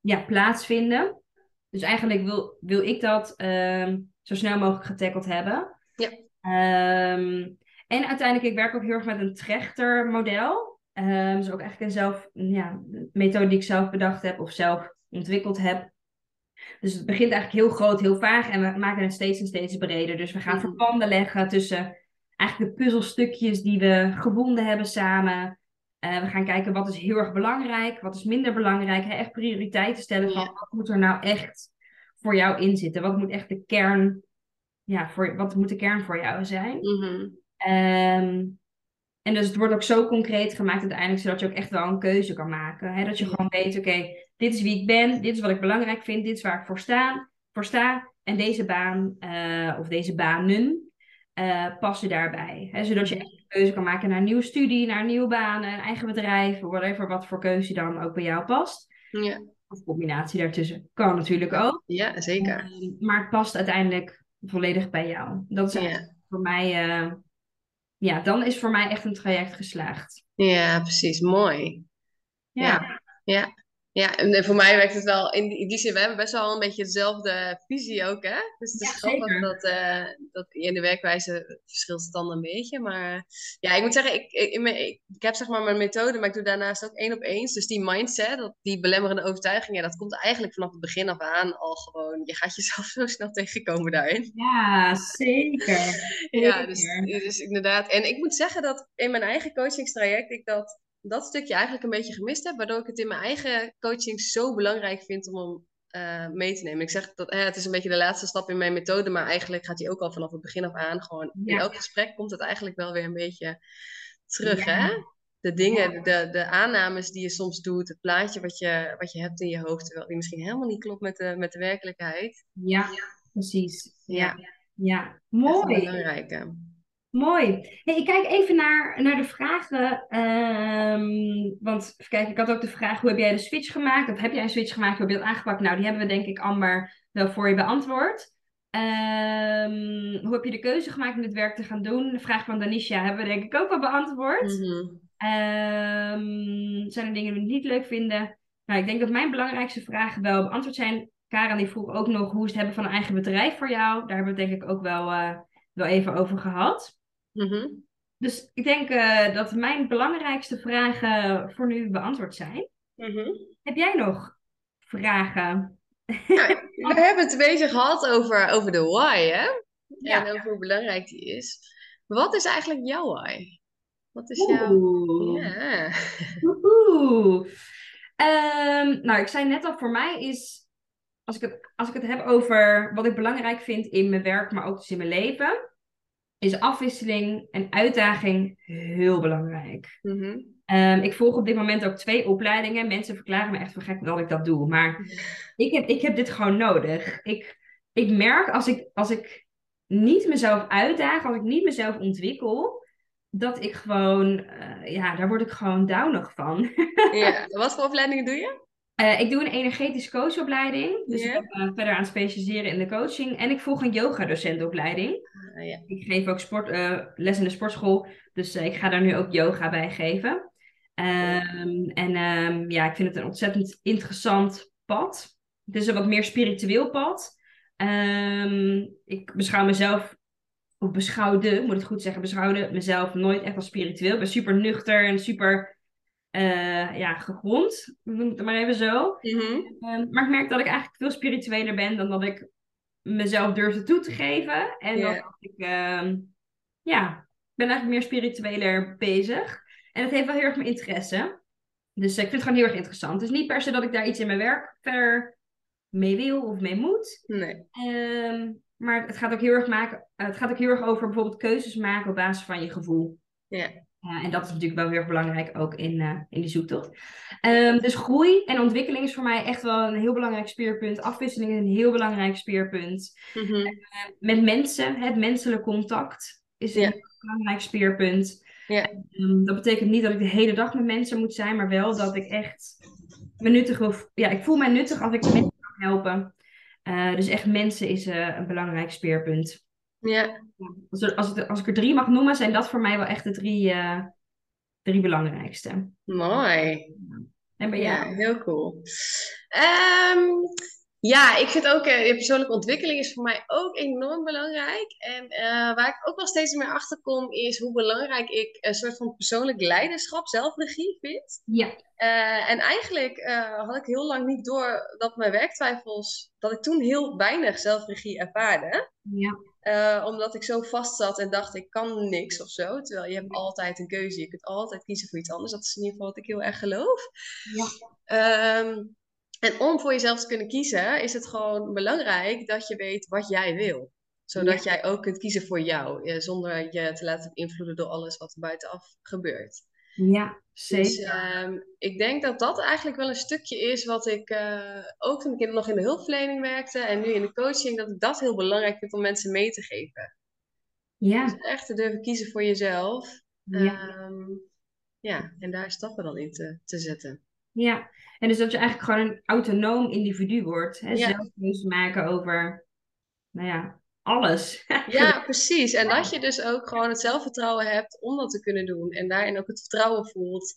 ja, plaatsvinden. Dus eigenlijk wil, wil ik dat ehm, zo snel mogelijk getackeld hebben. Ja. Ehm, en uiteindelijk, ik werk ook heel erg met een trechtermodel. Um, dus ook eigenlijk een zelf, ja, methode die ik zelf bedacht heb of zelf ontwikkeld heb. Dus het begint eigenlijk heel groot, heel vaag en we maken het steeds en steeds breder. Dus we gaan mhm. verbanden leggen tussen eigenlijk de puzzelstukjes die we gevonden hebben samen. Uh, we gaan kijken wat is heel erg belangrijk, wat is minder belangrijk. Hè? Echt prioriteiten stellen van wat moet er nou echt voor jou in zitten? Wat moet echt de kern, ja, voor, wat moet de kern voor jou zijn? Mm en dus het wordt ook zo concreet gemaakt uiteindelijk, zodat je ook echt wel een keuze kan maken. Hè? Dat je gewoon weet, oké, dit is wie ik ben, dit is wat ik belangrijk vind, dit is waar ik voor sta. Voor sta en deze baan uh, of deze banen uh, passen daarbij. Hè? Zodat je echt een keuze kan maken naar een nieuwe studie, naar een nieuwe baan, een eigen bedrijf, whatever, wat voor keuze dan ook bij jou past. Ja. Of combinatie daartussen kan natuurlijk ook. Ja, zeker. Uh, maar het past uiteindelijk volledig bij jou. Dat is ja. voor mij uh, ja, dan is voor mij echt een traject geslaagd. Ja, precies. Mooi. Ja. ja. Ja, en voor mij werkt het wel in die, zin. We hebben best wel een beetje dezelfde visie ook, hè? Dus het is grappig dat, uh, dat in de werkwijze verschilt het dan een beetje. Maar ja, ik moet zeggen, ik, ik, ik, ik, heb zeg maar mijn methode, maar ik doe daarnaast ook één op één. Dus die mindset, dat, die belemmerende overtuigingen, dat komt eigenlijk vanaf het begin af aan al gewoon. Je gaat jezelf *laughs* zo snel tegenkomen daarin. Ja, zeker. *laughs* ja, dus, dus inderdaad. En ik moet zeggen dat in mijn eigen coachingstraject ik dat dat stukje eigenlijk een beetje gemist heb, waardoor ik het in mijn eigen coaching zo belangrijk vind om hem uh, mee te nemen. Ik zeg dat het is een beetje de laatste stap in mijn methode, maar eigenlijk gaat hij ook al vanaf het begin af aan gewoon. In elk gesprek komt het eigenlijk wel weer een beetje terug, hè? De dingen, de, de aannames die je soms doet, het plaatje wat je, wat je hebt in je hoofd, terwijl die misschien helemaal niet klopt met de, met de werkelijkheid. Ja, precies. Ja, ja. mooi. Dat belangrijke. Mooi. Hey, ik kijk even naar, naar de vragen. Um, want kijk, ik had ook de vraag: hoe heb jij de switch gemaakt? Of heb jij een switch gemaakt? Hoe heb je dat aangepakt? Nou, die hebben we denk ik Amber wel voor je beantwoord. Um, hoe heb je de keuze gemaakt om dit werk te gaan doen? De vraag van Danisha hebben we denk ik ook wel beantwoord. Mm -hmm. zijn er dingen die we niet leuk vinden? Nou, ik denk dat mijn belangrijkste vragen wel beantwoord zijn. Karen die vroeg ook nog hoe is het hebben van een eigen bedrijf voor jou? Daar hebben we het denk ik ook wel, uh, wel even over gehad. Mhm. Dus ik denk uh, dat mijn belangrijkste vragen voor nu beantwoord zijn. Mhm. Heb jij nog vragen? *laughs* we hebben het een beetje gehad over, over de why, hè? Ja. En over hoe belangrijk die is. Wat is eigenlijk jouw why? Wat is jouw... Ja. *laughs* Oeh. Um, nou, ik zei net al, voor mij is... Als ik, het, als ik het heb over wat ik belangrijk vind in mijn werk, maar ook dus in mijn leven is afwisseling en uitdaging heel belangrijk. Mhm. Ehm, ik volg op dit moment ook twee opleidingen. Mensen verklaren me echt voor gek dat ik dat doe. Maar ik, heb, ik heb dit gewoon nodig. Ik, ik merk als ik, als ik niet mezelf uitdaag, als ik niet mezelf ontwikkel, dat ik gewoon, uh, ja, daar word ik gewoon downig van. *laughs* ja, wat voor opleidingen doe je? Uh, ik doe een energetisch coachopleiding. Dus ik ben uh, verder aan het specialiseren in de coaching. En ik volg een yoga-docentopleiding. Uh, ja. Ik geef ook sport, eh, les in de sportschool. Dus ik ga daar nu ook yoga bij geven. Um, en um, ja, ik vind het een ontzettend interessant pad. Het is een wat meer spiritueel pad. Um, ik beschouw mezelf, of beschouwde, moet ik goed zeggen, beschouwde mezelf nooit echt als spiritueel. Ik ben super nuchter en super uh, ja, gegrond, noem het maar even zo. Mm maar ik merk dat ik eigenlijk veel spiritueler ben dan dat ik mezelf durfde toe te geven. En yeah. dat ik, uh, ja, ben eigenlijk meer spiritueler bezig. En het heeft wel heel erg mijn interesse. Dus ik vind het gewoon heel erg interessant. Dus niet per se dat ik daar iets in mijn werk verder mee wil of mee moet. Nee. Um, maar het gaat ook heel erg maken. Het gaat ook heel erg over bijvoorbeeld keuzes maken op basis van je gevoel. Ja. Ja, en dat is natuurlijk wel heel erg belangrijk ook in, uh, in die zoektocht. Um, dus groei en ontwikkeling is voor mij echt wel een heel belangrijk speerpunt. Afwisseling is een heel belangrijk speerpunt. Mm -hmm. uh, met mensen, het menselijk contact is een heel belangrijk speerpunt. Ja. Um, dat betekent niet dat ik de hele dag met mensen moet zijn, maar wel dat ik echt me nuttig wil. Ja, ik voel mij nuttig als ik mensen kan helpen. Uh, dus echt mensen is een belangrijk speerpunt. Ja. Als, als, ik, als ik er drie mag noemen, zijn dat voor mij wel echt de drie, uh, drie belangrijkste. Mooi. En bij jou? Ja, heel cool. Um, Ja, ik vind ook, uh, persoonlijke ontwikkeling is voor mij ook enorm belangrijk. En uh, waar ik ook wel steeds meer achter kom, is hoe belangrijk ik een soort van persoonlijk leiderschap, zelfregie vind. Ja. Uh, en eigenlijk had ik heel lang niet door dat mijn werktwijfels, dat ik toen heel weinig zelfregie ervaarde. Ja. Omdat ik zo vast zat en dacht, ik kan niks of zo. Terwijl je hebt altijd een keuze, je kunt altijd kiezen voor iets anders. Dat is in ieder geval wat ik heel erg geloof. Ja. Um, en om voor jezelf te kunnen kiezen, is het gewoon belangrijk dat je weet wat jij wil. Zodat jij ook kunt kiezen voor jou, eh, zonder je te laten beïnvloeden door alles wat er buitenaf gebeurt. Ja, zeker. Dus uh, ik denk dat dat eigenlijk wel een stukje is wat ik uh, ook toen ik nog in de hulpverlening werkte en nu in de coaching, dat ik dat heel belangrijk vind om mensen mee te geven. Ja. Dus echt te durven kiezen voor jezelf. Ja. Um, ja, en daar stappen dan in te, te zetten. Ja, en dus dat je eigenlijk gewoon een autonoom individu wordt. Hè? Ja. Zelf keuzes maken over, nou ja, alles. *laughs* Ja, *laughs* precies. En dat je dus ook gewoon het zelfvertrouwen hebt om dat te kunnen doen. En daarin ook het vertrouwen voelt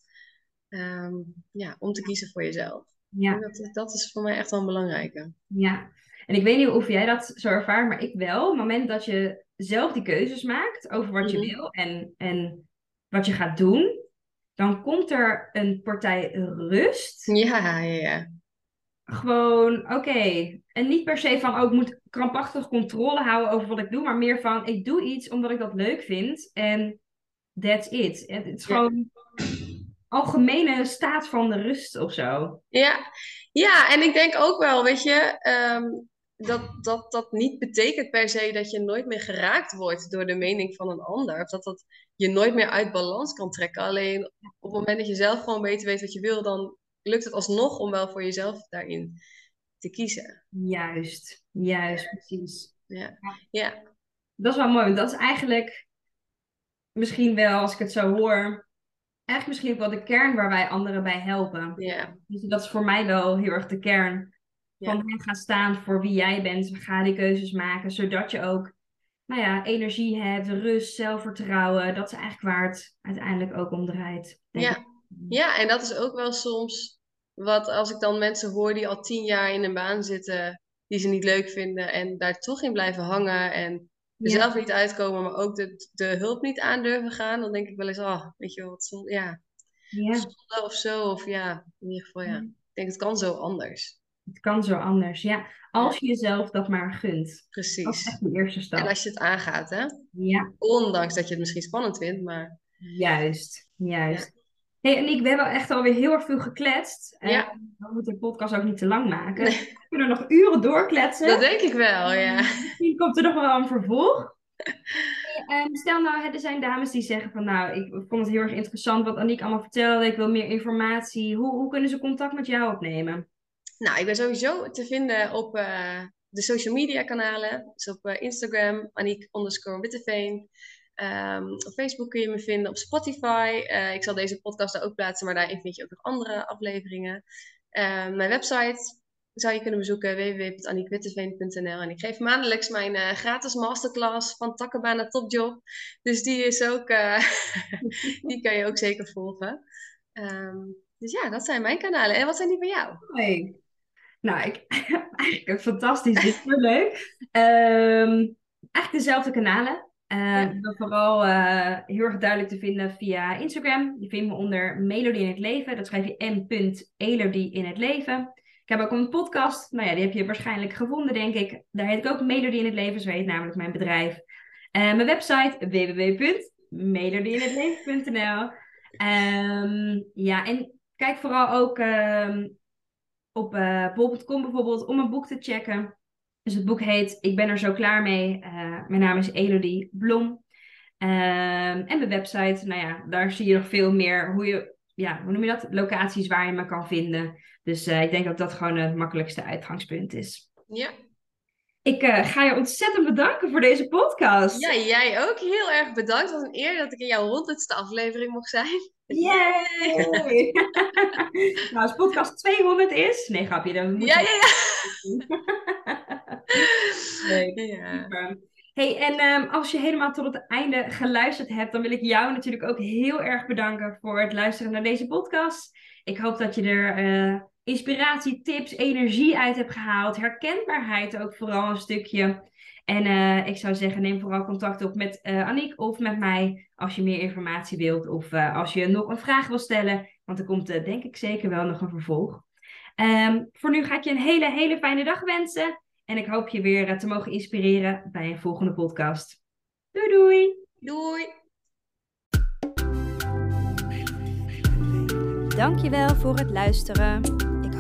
ehm, ja, om te kiezen voor jezelf. Ja. En dat, dat is voor mij echt wel een belangrijke. Ja, en ik weet niet of jij dat zo ervaart, maar ik wel. Op het moment dat je zelf die keuzes maakt over wat je Mhm. wil en, en wat je gaat doen, dan komt er een partij rust. Ja, ja, ja. Gewoon, oké. En niet per se van, oh, ik moet krampachtig controle houden over wat ik doe, maar meer van, ik doe iets omdat ik dat leuk vind en that's it. Het is Ja. gewoon algemene staat van de rust of zo. Ja, ja, en ik denk ook wel, weet je, ehm, dat, dat dat niet betekent per se dat je nooit meer geraakt wordt door de mening van een ander. Of dat dat je nooit meer uit balans kan trekken. Alleen op het moment dat je zelf gewoon beter weet wat je wil, dan lukt het alsnog om wel voor jezelf daarin te kiezen. Juist, juist, precies. Ja, ja, Dat is wel mooi, want dat is eigenlijk misschien wel, als ik het zo hoor, eigenlijk misschien ook wel de kern waar wij anderen bij helpen. ja, Dus dat is voor mij wel heel erg de kern. Van Ja. hey, ga staan voor wie jij bent. Ga die keuzes maken, zodat je ook nou ja, energie hebt, rust, zelfvertrouwen. Dat is eigenlijk waar het uiteindelijk ook om draait. Ja. ja, en dat is ook wel soms wat als ik dan mensen hoor die al tien jaar in een baan zitten, die ze niet leuk vinden en daar toch in blijven hangen en er Ja. zelf niet uitkomen, maar ook de, de hulp niet aandurven gaan, dan denk ik wel eens, oh, weet je wel, wat zonde, ja, Ja, zonde of zo, of ja, in ieder geval ja. Ik denk, het kan zo anders. het kan zo anders. Ja, als je jezelf dat maar gunt. Dat is Precies. echt de eerste En stap. als je het aangaat, hè? Ja, Ondanks dat je het misschien spannend vindt, maar juist, juist. Hey, en ik, we hebben echt alweer heel erg veel gekletst. En Ja. we moeten de podcast ook niet te lang maken. Nee. We kunnen nog uren doorkletsen. dat denk ik wel, ja. Misschien komt er nog wel een vervolg. En stel nou, er zijn dames die zeggen van nou, ik vond het heel erg interessant wat Aniek allemaal vertelde. Ik wil meer informatie. Hoe, hoe kunnen ze contact met jou opnemen? Nou, ik ben sowieso te vinden op eh, de social media kanalen. Dus op eh, Instagram, Aniek underscore Witteveen. Ehm, op Facebook kun je me vinden, op Spotify. Eh, ik zal deze podcast daar ook plaatsen, maar daarin vind je ook nog andere afleveringen. Ehm, mijn website zou je kunnen bezoeken, www.aniekwitteveen.nl. En ik geef maandelijks mijn eh, gratis masterclass van takkenbaan naar topjob. Dus die is ook, eh, *laughs* die kan je ook zeker volgen. Ehm, dus ja, dat zijn mijn kanalen. En wat zijn die van jou? Hoi. Nou, ik, *laughs* eigenlijk fantastisch. Is heel leuk. Eigenlijk dezelfde kanalen. Eh, Ja. ik ben vooral eh, heel erg duidelijk te vinden via Instagram. Je vindt me onder Melody in het Leven. Dat schrijf je m.elodie in het leven. Ik heb ook een podcast. Nou ja, die heb je waarschijnlijk gevonden, denk ik. Daar heet ik ook Melody in het leven. Zo heet namelijk mijn bedrijf. Eh, mijn website www.melodyinhetleven.nl Ehm ja, en kijk vooral ook ehm, op bol.com bijvoorbeeld om een boek te checken. Dus het boek heet Ik ben er zo klaar mee. Eh, mijn naam is Elodie Blom. Ehm, en mijn website, nou ja, daar zie je nog veel meer hoe je, ja, hoe noem je dat? Locaties waar je me kan vinden. Dus eh, ik denk dat dat gewoon het makkelijkste uitgangspunt is. Ja. Ik eh, ga je ontzettend bedanken voor deze podcast. Ja, jij ook heel erg bedankt. Wat een eer dat ik in jouw honderdste aflevering mocht zijn. Yay! *laughs* nou, als podcast 200 is... Nee, grapje. Dan moet Ja, ja, *laughs* Nee. ja. ja. Hey, en ehm, als je helemaal tot het einde geluisterd hebt, dan wil ik jou natuurlijk ook heel erg bedanken voor het luisteren naar deze podcast. Ik hoop dat je er eh, inspiratie, tips, energie uit hebt gehaald. Herkenbaarheid ook vooral een stukje. En uh, ik zou zeggen, neem vooral contact op met uh, Aniek of met mij als je meer informatie wilt. Of uh, als je nog een vraag wil stellen. Want er komt denk ik zeker wel nog een vervolg. Um, voor nu ga ik je een hele, hele fijne dag wensen. En ik hoop je weer te mogen inspireren bij een volgende podcast. Doei doei! Doei! Dankjewel voor het luisteren.